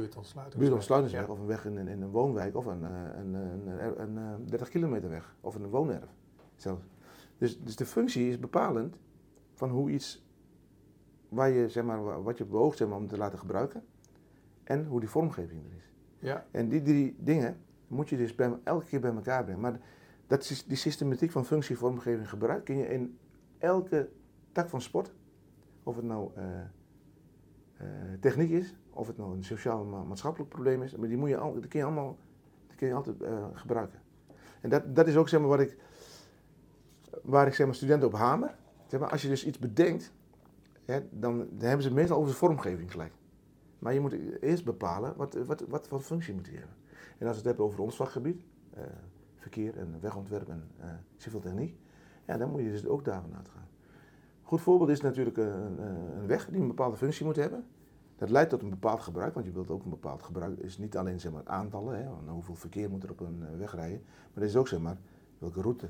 buurtontsluitingsweg. Ja. Of een weg in, in, een woonwijk of een, een, een, een 30 kilometer weg of een woonerf. Zelfs. Dus, dus de functie is bepalend van hoe iets waar je, zeg maar, wat je beoogt zeg maar, om te laten gebruiken en hoe die vormgeving er is. Ja. En die drie dingen moet je dus bij, elke keer bij elkaar brengen. Maar dat is, die systematiek van functie, vormgeving, gebruik kun je in elke tak van sport, of het nou uh, techniek is, of het nou een sociaal-maatschappelijk probleem is, maar die, moet je al, die kun je allemaal die kun je altijd uh, gebruiken. En dat, dat is ook zeg maar, wat ik, waar ik zeg maar, studenten op hamer. Zeg maar, als je dus iets bedenkt, dan, dan, hebben ze het meestal over de vormgeving gelijk. Maar je moet eerst bepalen wat, wat, wat voor functie moet die hebben. En als we het hebben over ons vakgebied, uh, verkeer en wegontwerp en uh, civil techniek, ja, dan moet je dus ook daarvan uitgaan. Goed voorbeeld is natuurlijk een, een, weg die een bepaalde functie moet hebben. Dat leidt tot een bepaald gebruik, want je wilt ook een bepaald gebruik. Is niet alleen zeg maar, aantallen, hè, hoeveel verkeer moet er op een eh, weg rijden, maar het is ook zeg maar, welke route,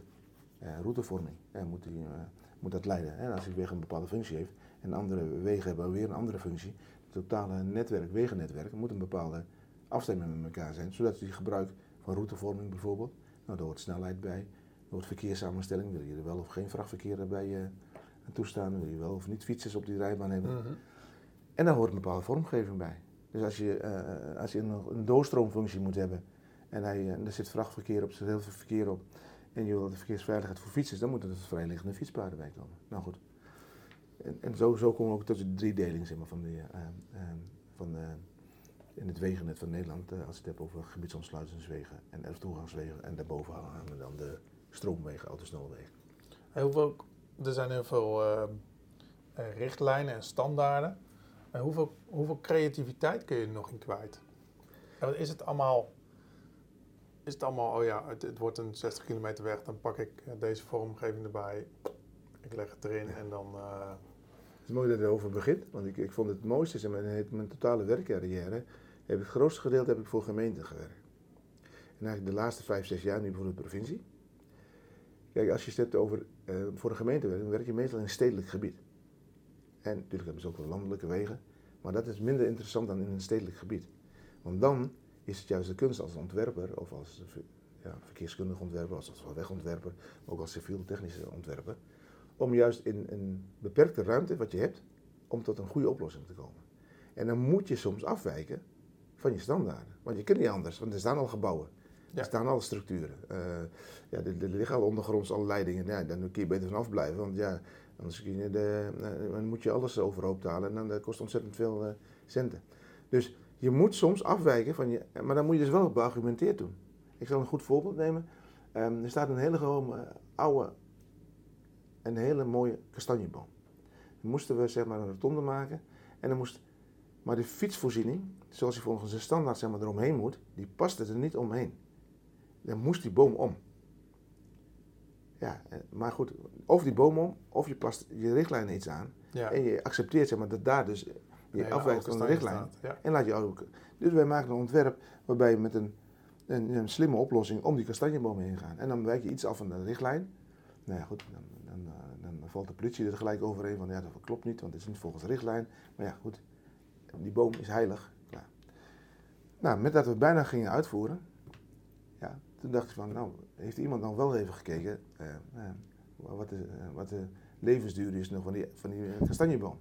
routevorming moet, die, moet dat leiden. Hè. Als die weg een bepaalde functie heeft, en andere wegen hebben weer een andere functie. Het totale netwerk, wegennetwerk, moet een bepaalde afstemming met elkaar zijn, zodat die gebruik van routevorming bijvoorbeeld. Nou, daar snelheid bij, er hoort verkeerssamenstelling, wil je er wel of geen vrachtverkeer bij uh, toestaan, wil je wel of niet fietsers op die rijbaan hebben. Mhm. En daar hoort een bepaalde vormgeving bij. Dus als je, uh, als je een, een doorstroomfunctie moet hebben en, hij, er zit vrachtverkeer op, er zit heel veel verkeer op en je wil de verkeersveiligheid voor fietsers, dan moeten er vrijliggende fietspaden bij komen. Nou goed. En, en zo, zo komen we ook tot de driedeling zeg maar, van, de, van in het wegennet van Nederland, als je het hebt over gebiedsontsluitingswegen en erftoegangswegen. En daarboven hangen we dan de stroomwegen, autosnelwegen. Hoeveel, er zijn heel veel uh, richtlijnen en standaarden. En hoeveel, hoeveel creativiteit kun je er nog in kwijt? Is het allemaal, is het allemaal, oh ja, het, het wordt een 60 kilometer weg, dan pak ik deze vormgeving erbij, ik leg het erin en dan... Het is mooi dat je erover begint, want ik, ik vond het mooiste, in mijn, mijn totale werkcarrière, heb ik het grootste gedeelte heb ik voor gemeenten gewerkt. En eigenlijk de laatste vijf, zes jaar nu voor de provincie. Kijk, als je het hebt over uh, voor een gemeente dan werk je meestal in een stedelijk gebied. En natuurlijk hebben ze ook wel landelijke wegen, maar dat is minder interessant dan in een stedelijk gebied. Want dan is het juist de kunst als ontwerper of als ja, verkeerskundig ontwerper, als, als wegontwerper, ook als civiel-technische ontwerper, om juist in een beperkte ruimte wat je hebt, om tot een goede oplossing te komen. En dan moet je soms afwijken van je standaarden. Want je kunt niet anders, want er staan al gebouwen. Er staan al structuren. Uh, ja, er, liggen al ondergronds alle leidingen. Ja, dan kun je beter vanaf blijven. Want ja, anders je de, uh, dan moet je alles overhoop halen. En dan dat kost ontzettend veel uh, centen. Dus je moet soms afwijken van je. Maar dan moet je dus wel beargumenteerd doen. Ik zal een goed voorbeeld nemen. Um, er staat een hele gewone oude en hele mooie kastanjeboom. Dan moesten we zeg maar een rotonde maken. En dan moest maar de fietsvoorziening, zoals die volgens de standaard zeg maar, eromheen moet, die paste er niet omheen. Dan moest die boom om. Ja, eh, maar goed, of die boom om, of je past je richtlijnen iets aan. En je accepteert zeg maar, dat daar dus je afwijkt van de richtlijn. En laat je ook. Dus wij maken een ontwerp waarbij je met een, een, een, slimme oplossing om die kastanjeboom heen gaat. En dan wijk je iets af van de richtlijn. Nou ja, goed, dan, dan, dan, dan valt de politie er gelijk overheen van ja, dat klopt niet, want het is niet volgens de richtlijn. Maar ja, goed, die boom is heilig. Klaar. Nou, met dat we bijna gingen uitvoeren, toen dacht ik van, nou, heeft iemand dan wel even gekeken uh, wat, de, uh, wat de levensduur is nog van die, van die kastanjeboom.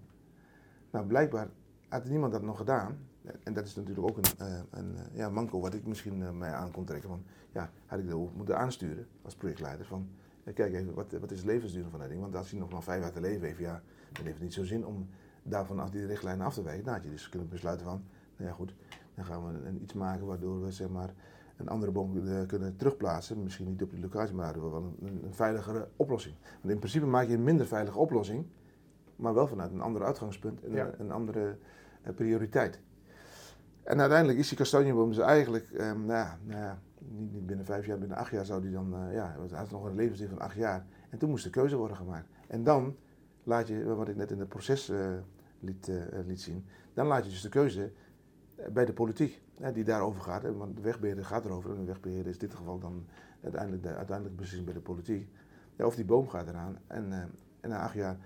Nou, blijkbaar had niemand dat nog gedaan. En dat is natuurlijk ook een, een ja, manco wat ik misschien mij aan kon trekken. Van, ja, had ik dat moeten aansturen als projectleider. Van, kijk even, wat, wat is de levensduur van dat ding? Want als hij nog maar vijf jaar te leven heeft, ja, dan heeft het niet zo zin om daarvan af die richtlijnen af te wijken. Nou, je dus kunnen besluiten van, nou ja goed, dan gaan we iets maken waardoor we zeg maar een andere boom kunnen terugplaatsen. Misschien niet op die locatie, maar wel een, een, veiligere oplossing. Want in principe maak je een minder veilige oplossing, maar wel vanuit een ander uitgangspunt en een, andere uh, prioriteit. En uiteindelijk is die kastanjeboom dus eigenlijk, um, nou, ja, nou ja, niet, niet, binnen vijf jaar, binnen acht jaar zou die dan, uh, ja, hij had nog een levensduur van acht jaar. En toen moest de keuze worden gemaakt. En dan laat je, wat ik net in het proces uh, liet, uh, liet zien, dan laat je dus de keuze eh, bij de politiek, die daarover gaat. Want de wegbeheerder gaat erover. En de wegbeheerder is in dit geval dan uiteindelijk de beslissing bij de politiek. Ja, of die boom gaat eraan. En, uh, en na acht jaar.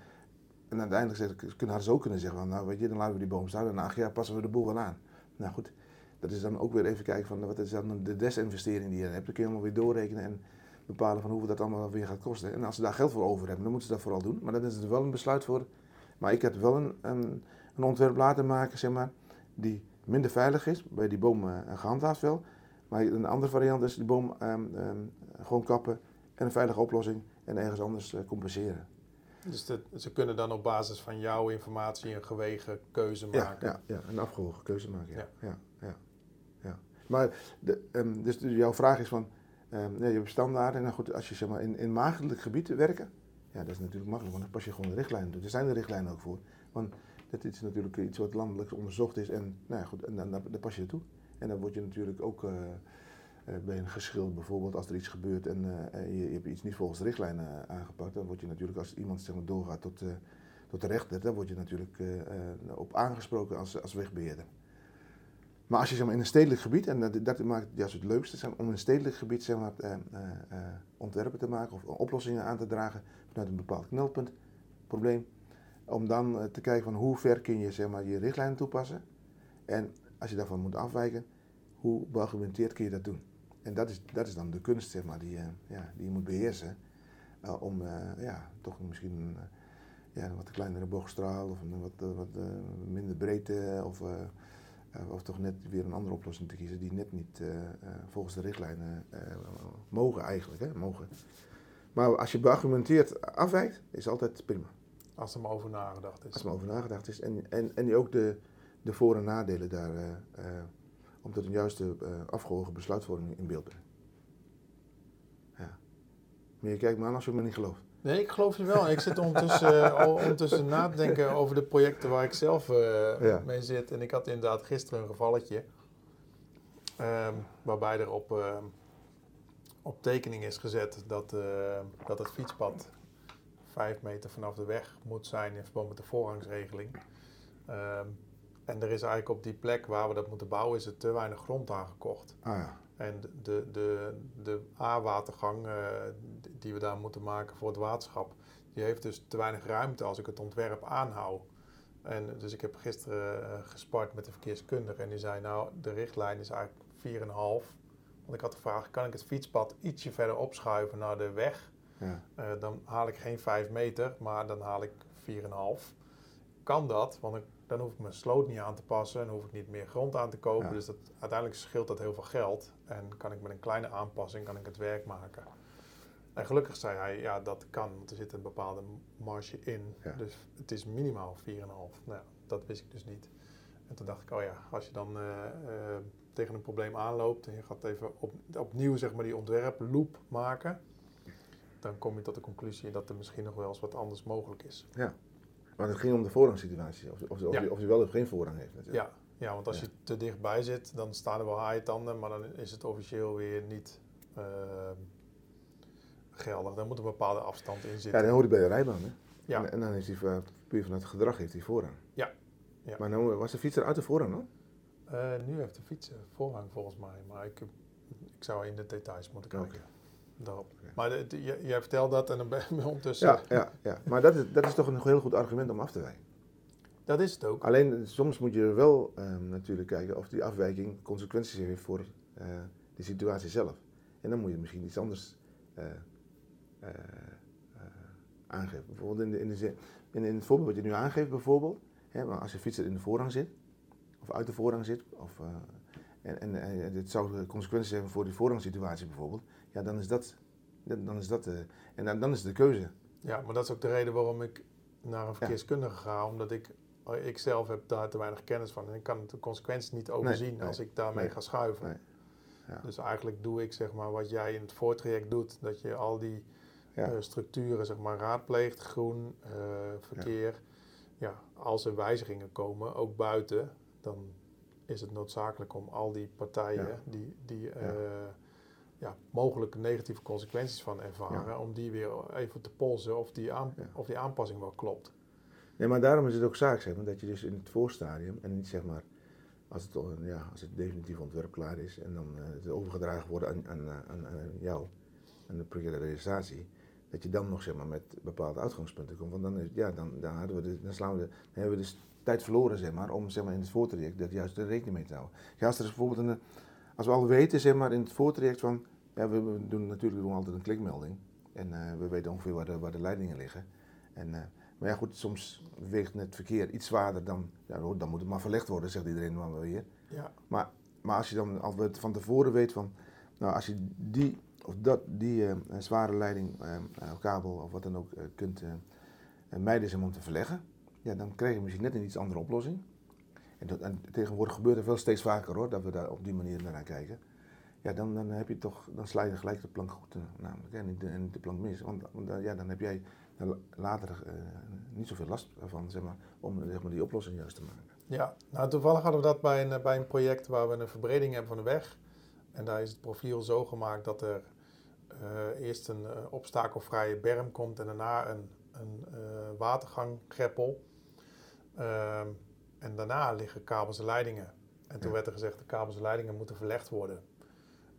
En uiteindelijk kunnen ze ook kunnen zeggen: van, Nou, weet je, dan laten we die boom staan. En na acht jaar passen we de boel wel aan. Nou goed, dat is dan ook weer even kijken van wat is dan de desinvestering die je hebt. Dan kun je allemaal weer doorrekenen en bepalen van hoeveel dat allemaal weer gaat kosten. En als ze daar geld voor over hebben, dan moeten ze dat vooral doen. Maar dan is het wel een besluit voor. Maar ik heb wel een, een, een ontwerp laten maken, zeg maar, die minder veilig is, bij die boom uh, gehandhaafd wel. Maar een andere variant is die boom um, um, gewoon kappen en een veilige oplossing en ergens anders uh, compenseren. Dus de, ze kunnen dan op basis van jouw informatie een gewegen keuze maken? Ja, ja, een afgewogen keuze maken. Ja. Ja. Ja, ja, Maar de, um, dus jouw vraag is van, nee, je hebt standaarden. Nou goed, als je zeg maar, in, in maagdelijk gebied werken, ja, dat is natuurlijk makkelijk, want dan pas je gewoon de richtlijnen toe. Er zijn de richtlijnen ook voor. Want dat is natuurlijk iets wat landelijk onderzocht is en, nou ja, goed, en dan, dan, pas je toe. En dan word je natuurlijk ook bij een geschil, bijvoorbeeld als er iets gebeurt en uh, je, hebt iets niet volgens de richtlijnen aangepakt, dan word je natuurlijk als iemand zeg maar, doorgaat tot, tot de rechter, dan word je natuurlijk op aangesproken als, als wegbeheerder. Maar als je zeg maar, in een stedelijk gebied, en dat, dat maakt juist het leukste, zeg om in een stedelijk gebied zeg maar, eh, eh, ontwerpen te maken of oplossingen aan te dragen vanuit een bepaald knelpunt, probleem. Om dan eh, te kijken van hoe ver kun je zeg maar, je richtlijnen toepassen. En als je daarvan moet afwijken, hoe beargumenteerd kun je dat doen. en dat is, dat is dan de kunst, zeg maar, die, je- ja, die je moet beheersen. eh, om eh, ja, toch misschien een, eh, ja, wat kleinere boogstraal of een wat, eh, wat eh, minder breedte of, eh, eh, of toch net weer een andere oplossing te kiezen die net niet eh, eh, volgens de richtlijnen eh, mogen eigenlijk. Hè, mogen. Maar als je beargumenteerd afwijkt, is altijd prima. Als er maar over nagedacht is. Als er maar over nagedacht is. En, en, en die ook de, de voor- en nadelen daar, om tot een juiste eh, afgewogen besluitvorming in beeld brengen. Ja. Maar je kijkt me aan als je me niet gelooft. Nee, ik geloof je wel. Ik zit ondertussen, ondertussen na te denken over de projecten waar ik zelf Ja. mee zit. En ik had inderdaad gisteren een gevalletje. ehm, waarbij er op, ehm, op tekening is gezet dat, dat het fietspad vijf meter vanaf de weg moet zijn in verband met de voorrangsregeling. Ehm, en er is eigenlijk op die plek waar we dat moeten bouwen, is er te weinig grond aangekocht. Ah ja. En de, de, de, de A-watergang eh, die we daar moeten maken voor het waterschap, die heeft dus te weinig ruimte als ik het ontwerp aanhoud. En dus ik heb gisteren eh, gespart met de verkeerskundige en die zei nou, de richtlijn is eigenlijk 4,5. Want ik had gevraagd, kan ik het fietspad ietsje verder opschuiven naar de weg? Ja. Eh, dan haal ik geen 5 meter, maar dan haal ik 4,5. Kan dat? Want ik, dan hoef ik mijn sloot niet aan te passen en hoef ik niet meer grond aan te kopen. Ja. Dus dat, uiteindelijk scheelt dat heel veel geld. En kan ik met een kleine aanpassing kan ik het werk maken. En gelukkig zei hij, ja, dat kan, want er zit een bepaalde marge in. Ja. Dus het is minimaal 4,5. Nou, ja, dat wist ik dus niet. En toen dacht ik, oh ja, als je dan eh, eh, tegen een probleem aanloopt en je gaat even op, opnieuw zeg maar, die ontwerploop maken, dan kom je tot de conclusie dat er misschien nog wel eens wat anders mogelijk is. Maar het ging om de voorrangssituatie. Of, of, of, Ja. die wel of geen voorrang heeft natuurlijk. Ja, ja want als Ja. je te dichtbij zit, dan staan er wel haaientanden, maar dan is het officieel weer niet eh, geldig. Dan moet een bepaalde afstand in Ja, zitten. dan hoort hij bij de rijbaan. Hè? Ja. En, en dan is hij puur van het gedrag heeft hij voorrang. Ja. Ja. Maar nou was de fietser uit de voorrang dan? Eh, nu heeft de fiets eh, voorrang volgens mij, maar ik, ik zou in de details moeten kijken. Maar de- de- jij jij vertelt dat en dan ben je ondertussen... Ja, ja, ja. Maar dat is, dat is toch een heel goed argument om af te wijken. Dat is het ook. Alleen soms moet je wel ehm, natuurlijk kijken of die afwijking consequenties heeft voor eh, de situatie zelf. En dan moet je misschien iets anders eh, eh, eh, aangeven. Bijvoorbeeld in, de, in, de, zin- in, in het voorbeeld wat je nu aangeeft, bijvoorbeeld, hè, maar als je fietser in de voorrang zit, of uit de voorrang zit, of, eh, en, en, en dit zou consequenties hebben voor die voorrangssituatie bijvoorbeeld, ja, dan is dat, dan is dat eh, en dan, dan is het de keuze. Ja, maar dat is ook de reden waarom ik naar een verkeerskundige ga. Omdat ik, ik zelf heb daar te weinig kennis van. En ik kan de consequenties niet overzien nee, als ik daarmee nee, ga schuiven. Ja. Dus eigenlijk doe ik zeg maar wat jij in het voortraject doet. Dat je al die Ja. eh, structuren zeg maar raadpleegt. Groen, eh, verkeer. Ja. als er wijzigingen komen, ook buiten. Dan is het noodzakelijk om al die partijen die, die eh, ja, mogelijke negatieve consequenties van ervaren, om die weer even te polsen of die, aan, Ja. of die aanpassing wel klopt. Nee, maar daarom is het ook zaak zeg maar, dat je dus in het voorstadium en niet zeg maar als het, ja, als het definitief ontwerp klaar is en dan eh, het overgedragen wordt aan, aan, aan, aan jou, aan de projectrealisatie, dat je dan nog zeg maar, met bepaalde uitgangspunten komt. Want dan, is, ja, dan, dan, hadden we de, dan, slaan we de, dan hebben we dus tijd verloren zeg maar, om zeg maar, in het voortraject dat juist er rekening mee te houden. Ja, als er is bijvoorbeeld een, als we al weten zeg maar, in het voortraject van, ja, we, doen natuurlijk doen we altijd een klikmelding en eh, we weten ongeveer waar de, waar de leidingen liggen. En, eh, maar ja, goed, soms weegt het verkeer iets zwaarder dan. Ja, hoor, dan moet het maar verlegd worden, zegt iedereen dan wel weer. Ja, Maar, maar als je dan al we- van tevoren weet van. Nou, als je die of dat, die eh, zware leiding, kabel of wat dan ook kunt mijden zijn om te verleggen. Ja, dan krijg je misschien net een iets andere oplossing. En, dat, en tegenwoordig gebeurt het wel steeds vaker hoor, dat we daar op die manier naar kijken. Ja, dan, dan heb je toch, dan sla je gelijk de plank goed, eh, namelijk. En niet de, en de plank mis. Want, want dan- ja, dan heb jij later eh, niet zoveel last van, zeg maar, om zeg maar, die oplossing juist te maken. ja. Nou, toevallig hadden we dat bij een, eh, bij een project waar we een verbreding hebben van de weg. En daar is het profiel zo gemaakt dat er eh, eerst een eh, obstakelvrije berm komt en daarna een, een eh, waterganggreppel. Ehm, en daarna liggen kabels en leidingen. En toen Ja. werd er gezegd, de kabels en leidingen moeten verlegd worden.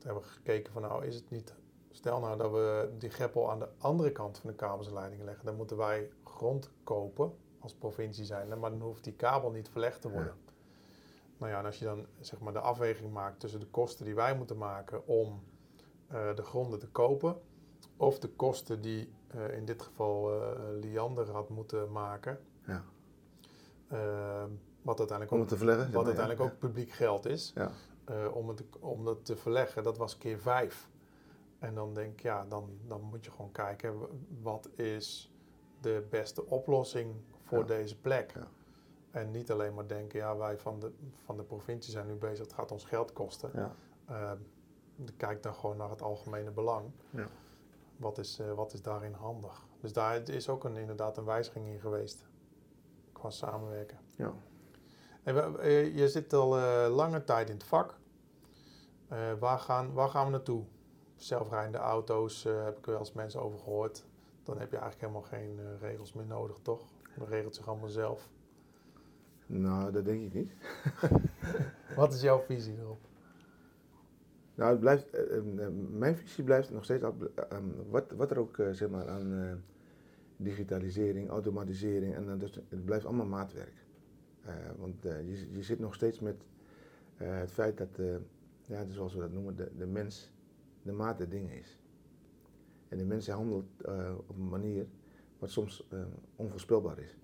Toen hebben we gekeken van, nou is het niet... Stel nou dat we die greppel aan de andere kant van de kabels en leidingen leggen. Dan moeten wij grond kopen als provincie zijn. Maar dan hoeft die kabel niet verlegd te worden. Nou ja, en als je dan zeg maar de afweging maakt tussen de kosten die wij moeten maken om de gronden te kopen of de kosten die in dit geval Liander had moeten maken. Ja. wat uiteindelijk om te verleggen, wat uiteindelijk ook publiek geld is. Ja. om, het, om dat te verleggen, dat was keer vijf. En dan denk ik, ja, dan, dan moet je gewoon kijken wat is de beste oplossing voor deze plek. Ja. En niet alleen maar denken, ja, wij van de, van de provincie zijn nu bezig, het gaat ons geld kosten. Ja. Uh, kijk dan gewoon naar het algemene belang. Ja. Wat, is, uh, wat is daarin handig? Dus daar is ook een, inderdaad een wijziging in geweest qua samenwerken. Ja. Eh, je zit al uh, lange tijd in het vak. waar, gaan, waar gaan we naartoe? Zelfrijdende auto's heb ik wel eens mensen over gehoord. Dan heb je eigenlijk helemaal geen regels meer nodig, toch? Dat regelt zich allemaal zelf. Nou, dat denk ik niet. Wat is jouw visie erop? Nou, het blijft, uh, mijn visie blijft nog steeds, uh, wat, wat er ook zeg maar aan digitalisering, automatisering, en dus, het blijft allemaal maatwerk. Want je, je zit nog steeds met het feit dat, ja, zoals we dat noemen, de, de mens de maat der dingen is. En de mens handelt op een manier wat soms onvoorspelbaar is.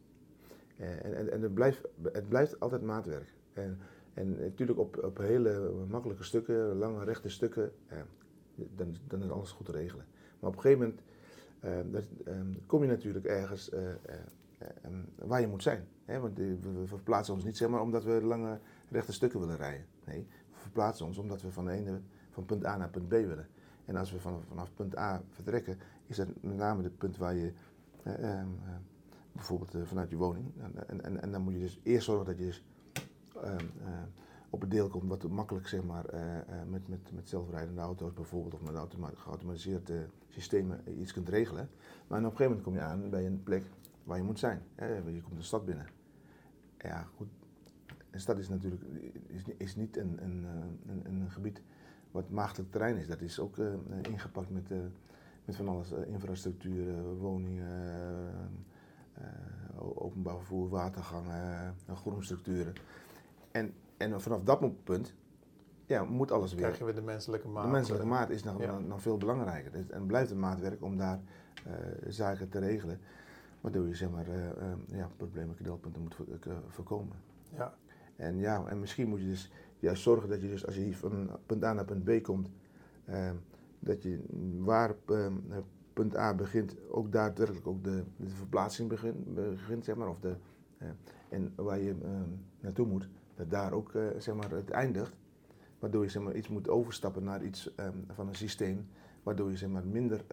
Eh, en, en, en het, blijft, het blijft altijd maatwerk. En, en natuurlijk op, op hele makkelijke stukken, lange rechte stukken, eh, dan, dan is alles goed te regelen. Maar op een gegeven moment eh, dat, eh, kom je natuurlijk ergens eh, eh, waar je moet zijn. Hè? Want we, verplaatsen ons niet zeg maar omdat we lange rechte stukken willen rijden. Nee, we verplaatsen ons omdat we van, ene, van punt A naar punt B willen. En als we vanaf, punt A vertrekken, is dat met name het punt waar je bijvoorbeeld eh, vanuit je woning. En, en, en dan moet je dus eerst zorgen dat je dus, ehm, eh, op het deel komt wat makkelijk zeg maar, eh, met, met, met zelfrijdende auto's bijvoorbeeld of met geautomatiseerde systemen iets kunt regelen. Maar op een gegeven moment kom je aan bij een plek waar je moet zijn. Hè? Je komt de stad binnen. Ja, goed. Een stad is natuurlijk is, is niet een, een, een, een gebied wat maagdelijk terrein is. Dat is ook ingepakt met, met van alles, infrastructuur, woningen openbaar vervoer, watergangen, groenstructuren. En, en vanaf dat punt ja, moet alles weer. Krijg je weer de menselijke maat. De menselijke maat is nog, nog, veel belangrijker. En blijft een maatwerk om daar zaken te regelen. Waardoor je zeg maar, ja, problemen, knelpunten moet voorkomen. Ja. En ja, en misschien moet je dus juist zorgen dat je dus als je van punt A naar punt B komt, dat je waar punt A begint, ook daadwerkelijk ook de, de verplaatsing begint, begint, zeg maar, of de, en waar je uh, naartoe moet, dat daar ook zeg maar, het eindigt. Waardoor je zeg maar, iets moet overstappen naar iets van een systeem, waardoor je zeg maar, minder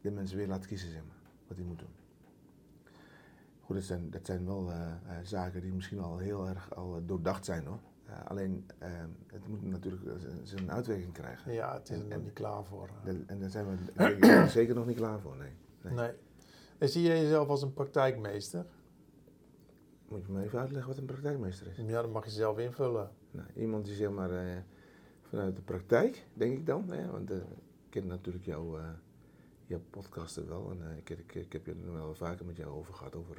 de mensen weer laat kiezen, zeg maar, wat die moeten doen. Goed, dat zijn, dat zijn wel zaken die misschien al heel erg al doordacht zijn hoor. Uh, alleen, uh, het moet natuurlijk zijn uitwerking krijgen. Ja, het is er nog niet klaar voor. en daar zijn we zeker nog niet klaar voor, nee. nee. nee. En zie je jezelf als een praktijkmeester? Moet je me even uitleggen wat een praktijkmeester is? Ja, dat mag je zelf invullen. Nou, iemand die zeg maar vanuit de praktijk, denk ik dan. Hè? Want ik ken natuurlijk jouw, jouw podcasten wel. En ik, ik, ik, heb je wel vaker met jou over gehad, over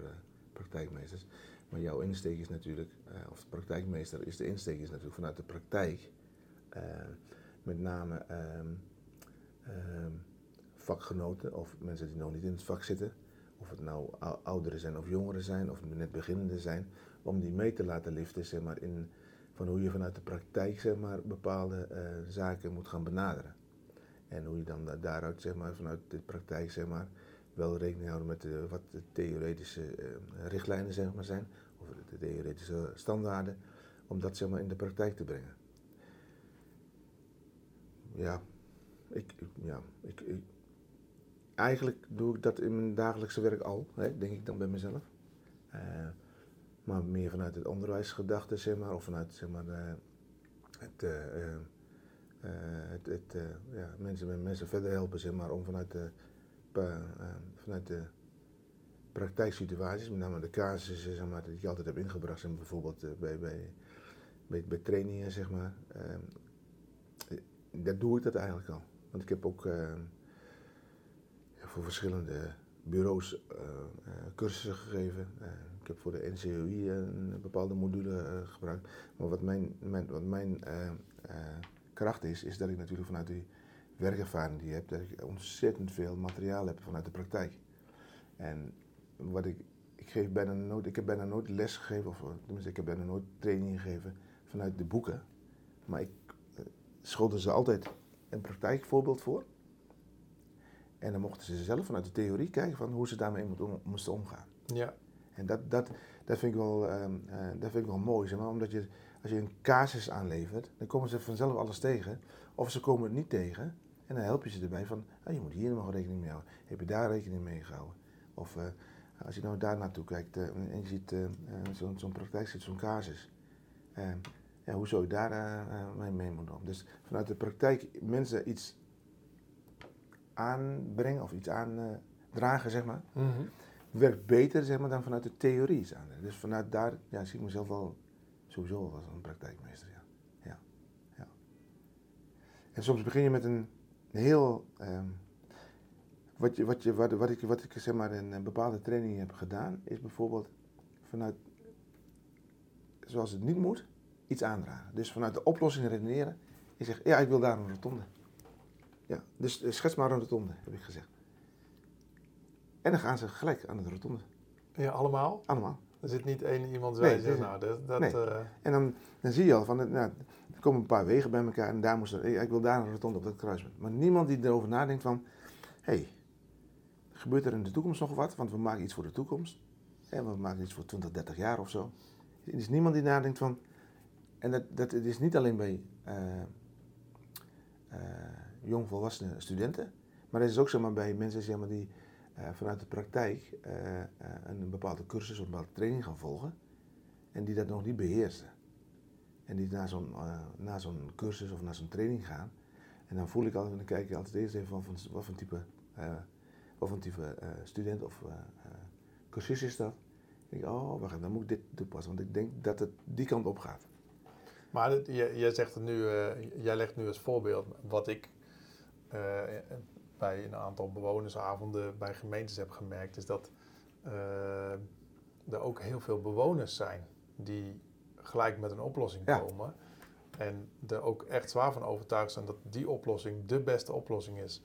praktijkmeesters. Maar jouw insteek is natuurlijk, uh, of de praktijkmeester is de insteek is natuurlijk vanuit de praktijk. Met name uh, vakgenoten of mensen die nog niet in het vak zitten. Of het nou ouderen zijn of jongeren zijn of net beginnende zijn. Om die mee te laten liften zeg maar, in van hoe je vanuit de praktijk zeg maar, bepaalde zaken moet gaan benaderen. En hoe je dan daaruit zeg maar, vanuit de praktijk zeg maar, wel rekening houden met de, wat de theoretische uh, richtlijnen zeg maar, zijn de theoretische standaarden, om dat zeg maar in de praktijk te brengen. Ja, ik, ja, ik, ik eigenlijk doe ik dat in mijn dagelijkse werk al, hè, denk ik dan bij mezelf. Uh, maar meer vanuit het onderwijsgedachte, zeg maar, of vanuit zeg maar, het, het, het ja, mensen, mensen verder helpen, zeg maar, om vanuit de, vanuit de praktijksituaties, met name de casussen zeg maar, die ik altijd heb ingebracht, zijn bijvoorbeeld bij, bij, bij, trainingen, zeg maar. Uh, daar doe ik dat eigenlijk al. Want ik heb ook uh, voor verschillende bureaus cursussen gegeven. ik heb voor de NCOI een bepaalde module gebruikt. Maar wat mijn, mijn, wat mijn kracht is, is dat ik natuurlijk vanuit die werkervaring die je hebt, dat ik ontzettend veel materiaal heb vanuit de praktijk. En wat ik, ik geef bijna nooit, ik heb bijna nooit les gegeven, of tenminste ik heb bijna nooit training gegeven vanuit de boeken. Maar ik uh, schoolde ze altijd een praktijkvoorbeeld voor. En dan mochten ze zelf vanuit de theorie kijken van hoe ze daarmee moesten omgaan. Ja. En dat, dat, dat, vind ik wel, um, uh, dat vind ik wel mooi, zeg maar, omdat je, als je een casus aanlevert, dan komen ze vanzelf alles tegen. Of ze komen het niet tegen en dan help je ze erbij van, oh, je moet hier nog rekening mee houden. Heb je daar rekening mee gehouden? Of uh, als je nou daar naartoe kijkt uh, en je ziet zo'n zo praktijk, zit zo'n casus. Ja, hoe zou je daar mee, mee moeten doen? Dus vanuit de praktijk mensen iets aanbrengen of iets aandragen, zeg maar. Mm -hmm. Werkt beter zeg maar, dan vanuit de theorie aan. Dus vanuit daar ja, zie ik mezelf wel sowieso wel als een praktijkmeester. Ja. Ja. Ja. En soms begin je met een heel. Um, wat, je, wat, je, wat, wat, ik, wat ik zeg maar in een bepaalde training heb gedaan, is bijvoorbeeld vanuit, zoals het niet moet, iets aandragen. Dus vanuit de oplossing redeneren. Je zegt, ja, ik wil daar een rotonde. Ja, dus schets maar een rotonde, heb ik gezegd. En dan gaan ze gelijk aan de rotonde. Ja, allemaal? Allemaal. Er zit niet één iemand bij nee, nou, dat... dat nee. uh... En dan, dan zie je al van, nou, er komen een paar wegen bij elkaar en daar moest er, ik wil daar een rotonde op dat kruispunt. Maar niemand die erover nadenkt van, hé, hey, gebeurt er in de toekomst nog wat? Want we maken iets voor de toekomst. En we maken iets voor 20, 30 jaar of zo. Er is niemand die nadenkt van, en dat, dat het is niet alleen bij uh, uh, jongvolwassenen studenten, maar het is ook zeg maar, bij mensen zeg maar, die vanuit de praktijk uh, uh, een bepaalde cursus of een bepaalde training gaan volgen en die dat nog niet beheersen. En die naar zo'n na zo'n cursus of naar zo'n training gaan. En dan voel ik altijd, dan kijk ik altijd eerst even van, van wat voor type, wat voor type student of cursus is dat. Dan denk ik, oh dan moet ik dit toepassen, want ik denk dat het die kant op gaat. Maar jij zegt het nu, jij legt nu als voorbeeld wat ik bij een aantal bewonersavonden bij gemeentes heb gemerkt, is dat uh, er ook heel veel bewoners zijn die gelijk met een oplossing ja. komen. En er ook echt zwaar van overtuigd zijn dat die oplossing de beste oplossing is.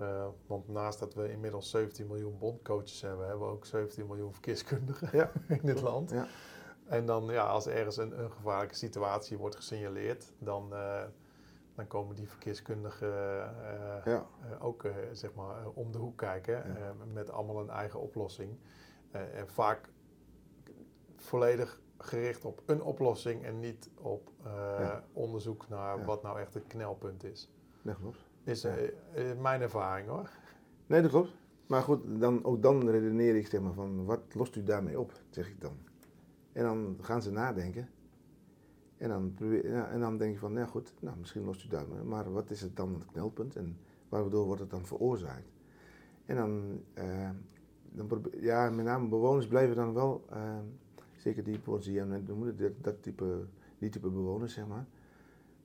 Uh, want naast dat we inmiddels 17 miljoen bondcoaches hebben, hebben we ook 17 miljoen verkeerskundigen ja. in dit land. Ja. En dan, ja, als ergens een, een gevaarlijke situatie wordt gesignaleerd, dan, uh, dan komen die verkeerskundigen uh, ja. uh, ook uh, zeg maar, om de hoek kijken Ja. met allemaal een eigen oplossing. en vaak volledig gericht op een oplossing en niet op Ja. onderzoek naar wat nou echt het knelpunt is. Dat klopt. Is eh, mijn ervaring hoor. Nee, dat klopt. Maar goed, dan, ook dan redeneer ik zeg maar van, wat lost u daarmee op, zeg ik dan. En dan gaan ze nadenken. En dan, probeer, ja, en dan denk je van, nou goed, nou, misschien lost u daarmee. Maar wat is het dan het knelpunt en waardoor wordt het dan veroorzaakt? En dan, eh, dan probeer, ja, met name bewoners blijven dan wel, eh, zeker die politie en net noemde, dat, dat type, die type bewoners zeg maar.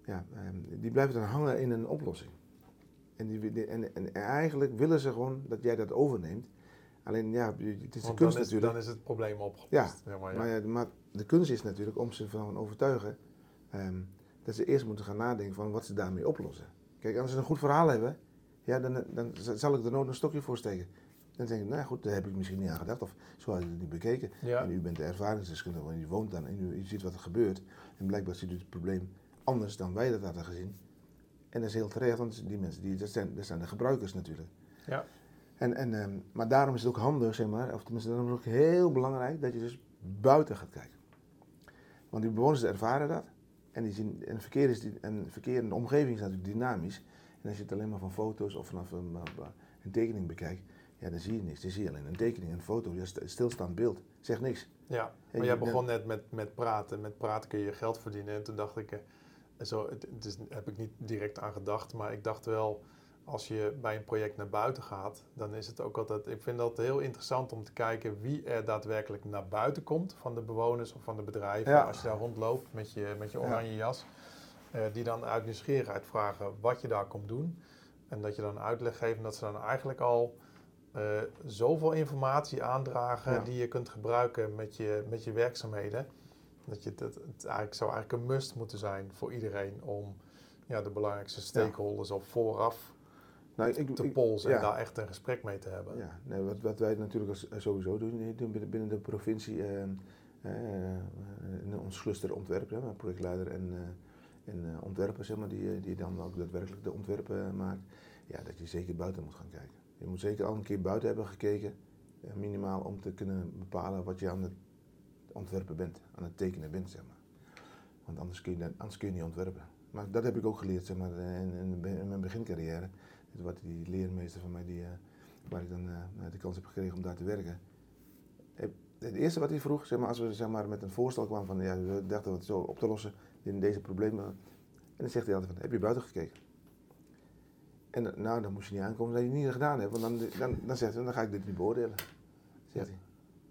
Ja, eh, die blijven dan hangen in een oplossing. En, die, die- en, en eigenlijk willen ze gewoon dat jij dat overneemt. Alleen ja, het is de kunst dan is, natuurlijk. dan is het probleem opgelost. Ja, zeg maar, ja. Maar, ja, de- maar de kunst is natuurlijk om ze ervan overtuigen ehm, dat ze eerst moeten gaan nadenken van wat ze daarmee oplossen. Kijk, als ze een goed verhaal hebben, ja, dan, dan zal ik er nooit een stokje voor steken. Dan denk ik, nou goed, daar heb ik misschien niet aan gedacht of zo had ik het niet bekeken. Ja. En u bent de ervaringsdeskundige, want u woont dan en u, u ziet wat er gebeurt. En blijkbaar ziet u het probleem anders dan wij dat hadden gezien. En dat is heel terecht, want die mensen, die, dat, zijn, dat zijn de gebruikers natuurlijk. Ja. En, en, ehm, maar daarom is het ook handig, zeg maar, of tenminste, daarom is het ook heel belangrijk dat je dus buiten gaat kijken. Want die bewoners ervaren dat. En, die zien, en, verkeer is die, en verkeer in de omgeving is natuurlijk dynamisch. En als je het alleen maar van foto's of vanaf een, eh, een tekening bekijkt, ja, dan zie je niks. Dan zie je alleen een tekening, een foto, ja, st- stilstaand beeld. Zegt niks. Ja, maar jij begon net met, met praten. Met praten kun je geld verdienen. En toen dacht ik, eh, zo, het, het is, heb ik niet direct aan gedacht, maar ik dacht wel, als je bij een project naar buiten gaat, dan is het ook altijd, ik vind dat heel interessant om te kijken wie er daadwerkelijk naar buiten komt van de bewoners of van de bedrijven. Ja. Als je daar rondloopt met je, met je Ja. oranje jas, eh, die dan uit nieuwsgierigheid vragen wat je daar komt doen. En dat je dan uitleg geeft en dat ze dan eigenlijk al eh, zoveel informatie aandragen Ja. die je kunt gebruiken met je, met je werkzaamheden. Dat je dat, het eigenlijk zou eigenlijk een must moeten zijn voor iedereen om ja, de belangrijkste stakeholders al vooraf nou, ik, te polsen en daar echt een gesprek mee te hebben. Ja, nee, wat, wat wij natuurlijk als, sowieso doen, doen binnen de provincie, uh, uh, ons cluster ontwerper, projectleider en, en ontwerper, zeg maar, die, die dan ook daadwerkelijk de ontwerpen maakt, ja, dat je zeker buiten moet gaan kijken. Je moet zeker al een keer buiten hebben gekeken, minimaal om te kunnen bepalen wat je aan het ontwerpen bent, aan het tekenen bent, zeg maar. Want anders kun je, anders kun je niet ontwerpen. Maar dat heb ik ook geleerd, zeg maar, in, in mijn begincarrière wat die leermeester van mij, die, uh, waar ik dan uh, de kans heb gekregen om daar te werken. Het eerste wat hij vroeg, zeg maar, als we zeg maar, met een voorstel kwamen van, ja, we dachten het zo op te lossen in deze problemen. En dan zegt hij altijd van, heb je buiten gekeken? En nou, dan moest je niet aankomen dat je het niet gedaan hebt, want dan, dan, dan zegt hij, dan ga ik dit niet beoordelen. Zegt hij.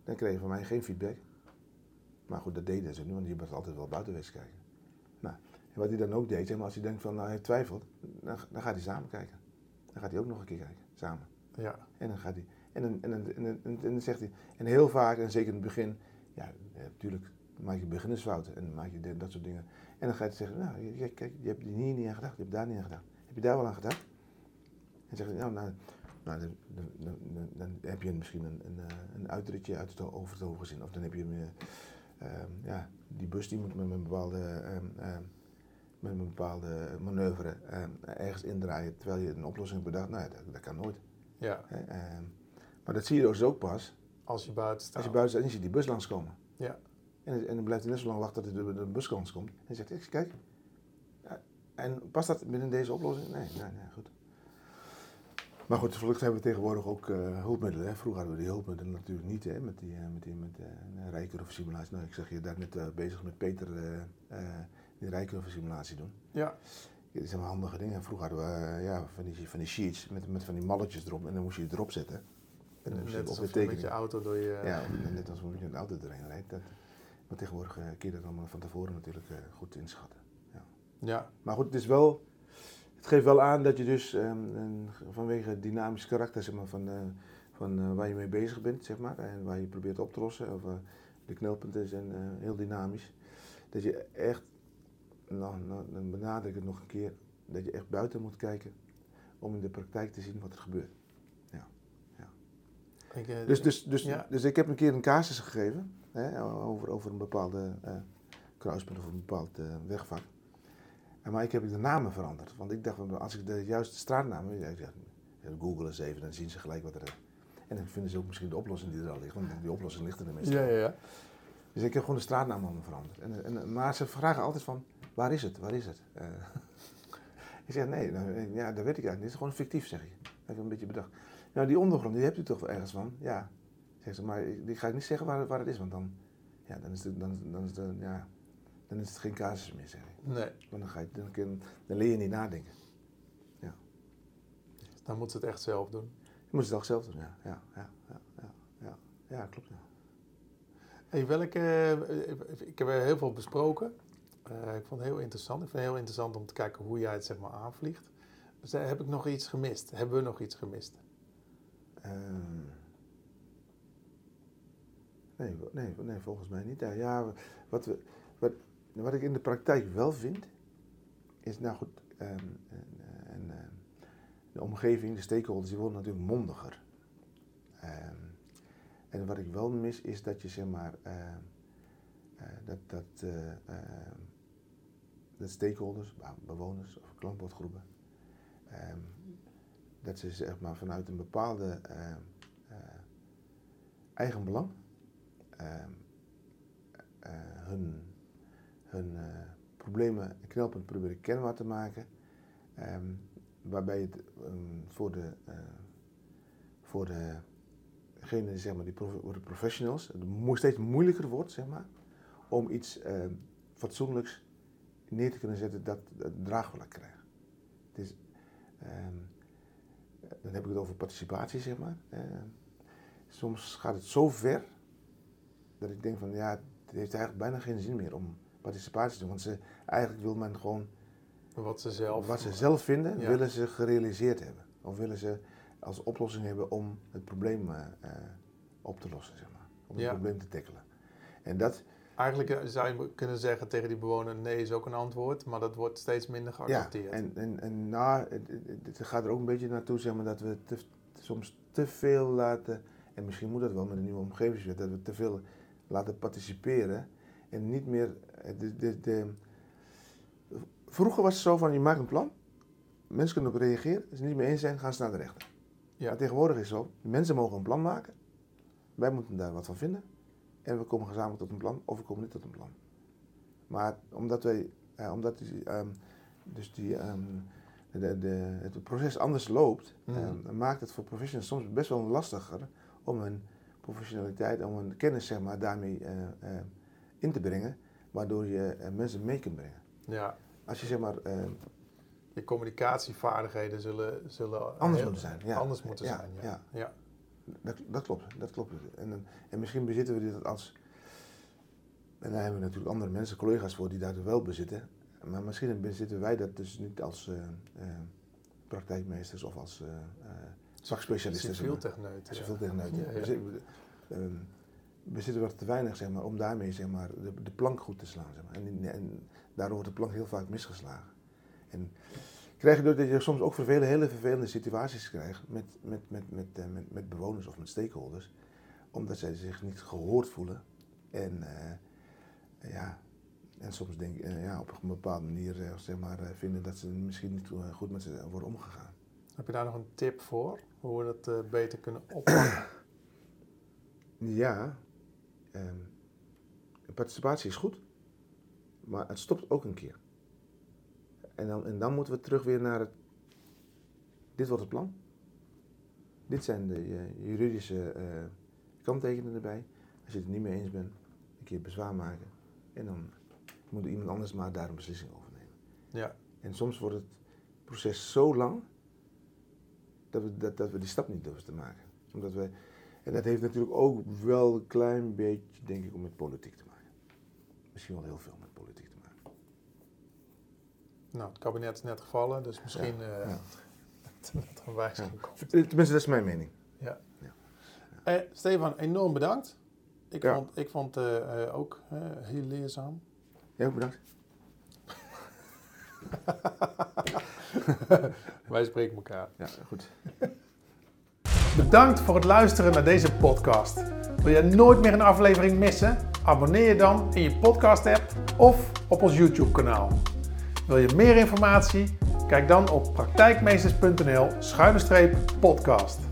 Dan kreeg je van mij geen feedback. Maar goed, dat deden ze nu, want je bent altijd wel buitenwezen kijken. Nou, en wat hij dan ook deed, zeg maar, als hij denkt van, nou, hij twijfelt, dan, dan gaat hij samen kijken. Dan gaat hij ook nog een keer kijken, samen. Ja. En dan gaat hij. En dan, en, dan, en, dan, en dan zegt hij. En heel vaak, en zeker in het begin, ja, natuurlijk maak je beginnersfouten en maak je dat soort dingen. En dan gaat hij zeggen, nou, kijk, je hebt hier niet aan gedacht, je hebt daar niet aan gedacht. Heb je daar wel aan gedacht? En zegt hij, nou, nou, nou dan, dan, dan, dan, heb je misschien een, een, eh, een uitritje uit het, over het hoge zin. Of dan heb je uh, ja, die bus die moet met een bepaalde uh, met een bepaalde manoeuvre uh, ergens indraaien terwijl je een oplossing bedacht. Nou, dat, dat kan nooit. Ja. Uh, maar dat zie je dus ook pas. Als je buiten staat. Als je buiten staat en je ziet die bus langskomen. Ja. En, en dan blijft hij net zo lang wachten tot de, de bus langskomt. En hij zegt, kijk. Ja, en past dat binnen deze oplossing? Nee, nee, nee, goed. Maar goed, gelukkig hebben we tegenwoordig ook uh, hulpmiddelen. Hè. Vroeger hadden we die hulpmiddelen natuurlijk niet, hè, met die, uh, met die met, uh, rijker of simulatie. Nou, ik zeg je daar net bezig met Peter die rijkurve-simulatie doen. Ja. Dat zijn wel handige dingen. Vroeger hadden we uh, ja, van, die, van die sheets met, met van die malletjes erop en dan moest je het erop zetten. En dan moest je op je met je auto door je... Ja, net als je een auto erin rijdt. Dat, maar tegenwoordig uh, kun je dat allemaal van tevoren natuurlijk uh, goed inschatten. Ja. ja. Maar goed, het is wel... Het geeft wel aan dat je dus um, vanwege het dynamisch karakter zeg maar, van, van waar je mee bezig bent, zeg maar, en waar je probeert op te lossen, of de knelpunten zijn heel dynamisch, dat je echt nou, nou, dan benadruk ik het nog een keer, dat je echt buiten moet kijken om in de praktijk te zien wat er gebeurt. Ja. ja. Ik, uh, dus, dus, dus, ja. dus ik heb een keer een casus gegeven hè, over, over een bepaalde uh, kruispunt of een bepaald uh, wegvak. En, maar ik heb de namen veranderd. Want ik dacht, als ik de juiste straatnamen, ik Google eens even, dan zien ze gelijk wat er is. En dan vinden ze ook misschien de oplossing die er al ligt, want die oplossing ligt er meestal. Ja, ja, ja. Dus ik heb gewoon de straatnaam allemaal veranderd. En, en, maar ze vragen altijd van, waar is het, waar is het? Uh, ik zeg, nee, nou, ja, dat weet ik eigenlijk niet. Het is gewoon fictief, zeg je. Even een beetje bedacht. Nou, die ondergrond, die hebt u toch wel ergens van? Ja. Zeg ze, maar die ga ik niet zeggen waar, waar het is, want dan, ja, dan, is het, dan, dan, is het, ja, dan is het geen casus meer, zeg je. Nee. Want dan, ga je, dan, dan leer je niet nadenken. Ja. Dan moet ze het echt zelf doen. Je moet het toch zelf doen, ja. Ja, ja, ja, ja, ja. ja klopt, ja. Welke, eh, ik heb heel veel besproken. Uh, ik vond het heel interessant. Ik vind het heel interessant om te kijken hoe jij het zeg maar aanvliegt. Heb ik nog iets gemist? Hebben we nog iets gemist? Um, nee, nee, nee, volgens mij niet. Ja, wat, we, wat, wat ik in de praktijk wel vind, is nou goed, um, en, en, de omgeving, de stakeholders, die worden natuurlijk mondiger. Um, en wat ik wel mis is dat je zeg maar, uh, uh, dat, dat, uh, dat stakeholders, bewoners of klankbordgroepen, um, dat ze zeg maar vanuit een bepaalde eigen belang um, hun, hun problemen en knelpunten proberen kenbaar te maken, um, waarbij het voor de, voor de degene, zeg maar, die de professionals, het steeds moeilijker wordt, zeg maar, om iets uh, fatsoenlijks neer te kunnen zetten dat het draagvlak krijgt. Het um, dan heb ik het over participatie, zeg maar. Uh, soms gaat het zo ver dat ik denk van ja, het heeft eigenlijk bijna geen zin meer om participatie te doen. Want ze, eigenlijk wil men gewoon wat ze zelf, wat ze zelf vinden, willen ze gerealiseerd hebben. Of willen ze als oplossing hebben om het probleem uh, op te lossen, zeg maar. Om het probleem te tackelen. En dat, Eigenlijk eh, zou je kunnen zeggen tegen die bewoner: nee is ook een antwoord, maar dat wordt steeds minder geaccepteerd. Ja, en, en, en nou, het, gaat er ook een beetje naartoe zeg maar, dat we te, soms te veel laten, en misschien moet dat wel met de nieuwe omgevingswet, dat we te veel laten participeren en niet meer. eh, De, de, de, vroeger was het zo van: je maakt een plan, mensen kunnen ook reageren, als ze het niet mee eens zijn, gaan ze naar de rechter. Ja. Maar tegenwoordig is het zo: mensen mogen een plan maken, wij moeten daar wat van vinden en we komen gezamenlijk tot een plan of we komen niet tot een plan. Maar omdat wij, eh, omdat die, ehm, dus die, ehm, de, de, het proces anders loopt, ehm, maakt het voor professionals soms best wel lastiger om hun professionaliteit, om hun kennis zeg maar, daarmee eh, eh, in te brengen, waardoor je eh, mensen mee kunt brengen. Ja, Als je zeg maar je communicatievaardigheden zullen, zullen anders heel- moeten zijn. Ja. anders moeten Ja, zijn. Ja. ja. Ja. Dat, dat klopt, dat klopt. En, en misschien bezitten we dit als. En daar hebben we natuurlijk andere mensen, collega's voor die dat wel bezitten. Maar misschien bezitten wij dat dus niet als eh, eh, praktijkmeesters of als eh, eh, vakspecialisten. zeg maar. Civieltechneut. Als ja. Ja, ja. we, zitten- ehm, we zitten wat te weinig zeg maar, om daarmee zeg maar, de, de plank goed te slaan. Zeg maar. en, en daardoor wordt de plank heel vaak misgeslagen. En krijg je door dat je soms ook vervelende, hele vervelende situaties krijgt met, met, met, met, eh, met, met bewoners of met stakeholders, omdat zij zich niet gehoord voelen. En, eh, ja, en soms denk, eh, ja, op een bepaalde manier zeg maar, vinden dat ze misschien niet goed met ze worden omgegaan. Heb je daar nog een tip voor? Hoe we dat beter kunnen oppakken? Ja, ehm, participatie is goed, maar het stopt ook een keer. En dan, en dan moeten we terug weer naar het. Dit wordt het plan. Dit zijn de eh, juridische eh, kanttekeningen erbij. Als je het er niet mee eens bent, een keer bezwaar maken. En dan moet iemand anders maar daar een beslissing over nemen. ja. En soms wordt het proces zo lang dat we, dat, dat we die stap niet durven te maken. Omdat we, en dat heeft natuurlijk ook wel een klein beetje, denk ik, om met politiek te maken. Misschien wel heel veel met politiek te maken. Nou, het kabinet is net gevallen, dus misschien dat er een wijziging komt. Eh, Tenminste, dat is mijn mening. Ja. Ja. Eh, Stefan, enorm bedankt. Ik vond, ik vond eh, eh, ook heel leerzaam. Ja, bedankt. Wij spreken elkaar. Ja, goed. Bedankt voor het luisteren naar deze podcast. Wil je nooit meer een aflevering missen? Abonneer je dan in je podcast-app of op ons YouTube-kanaal. Wil je meer informatie? Kijk dan op praktijkmeesters.nl-podcast.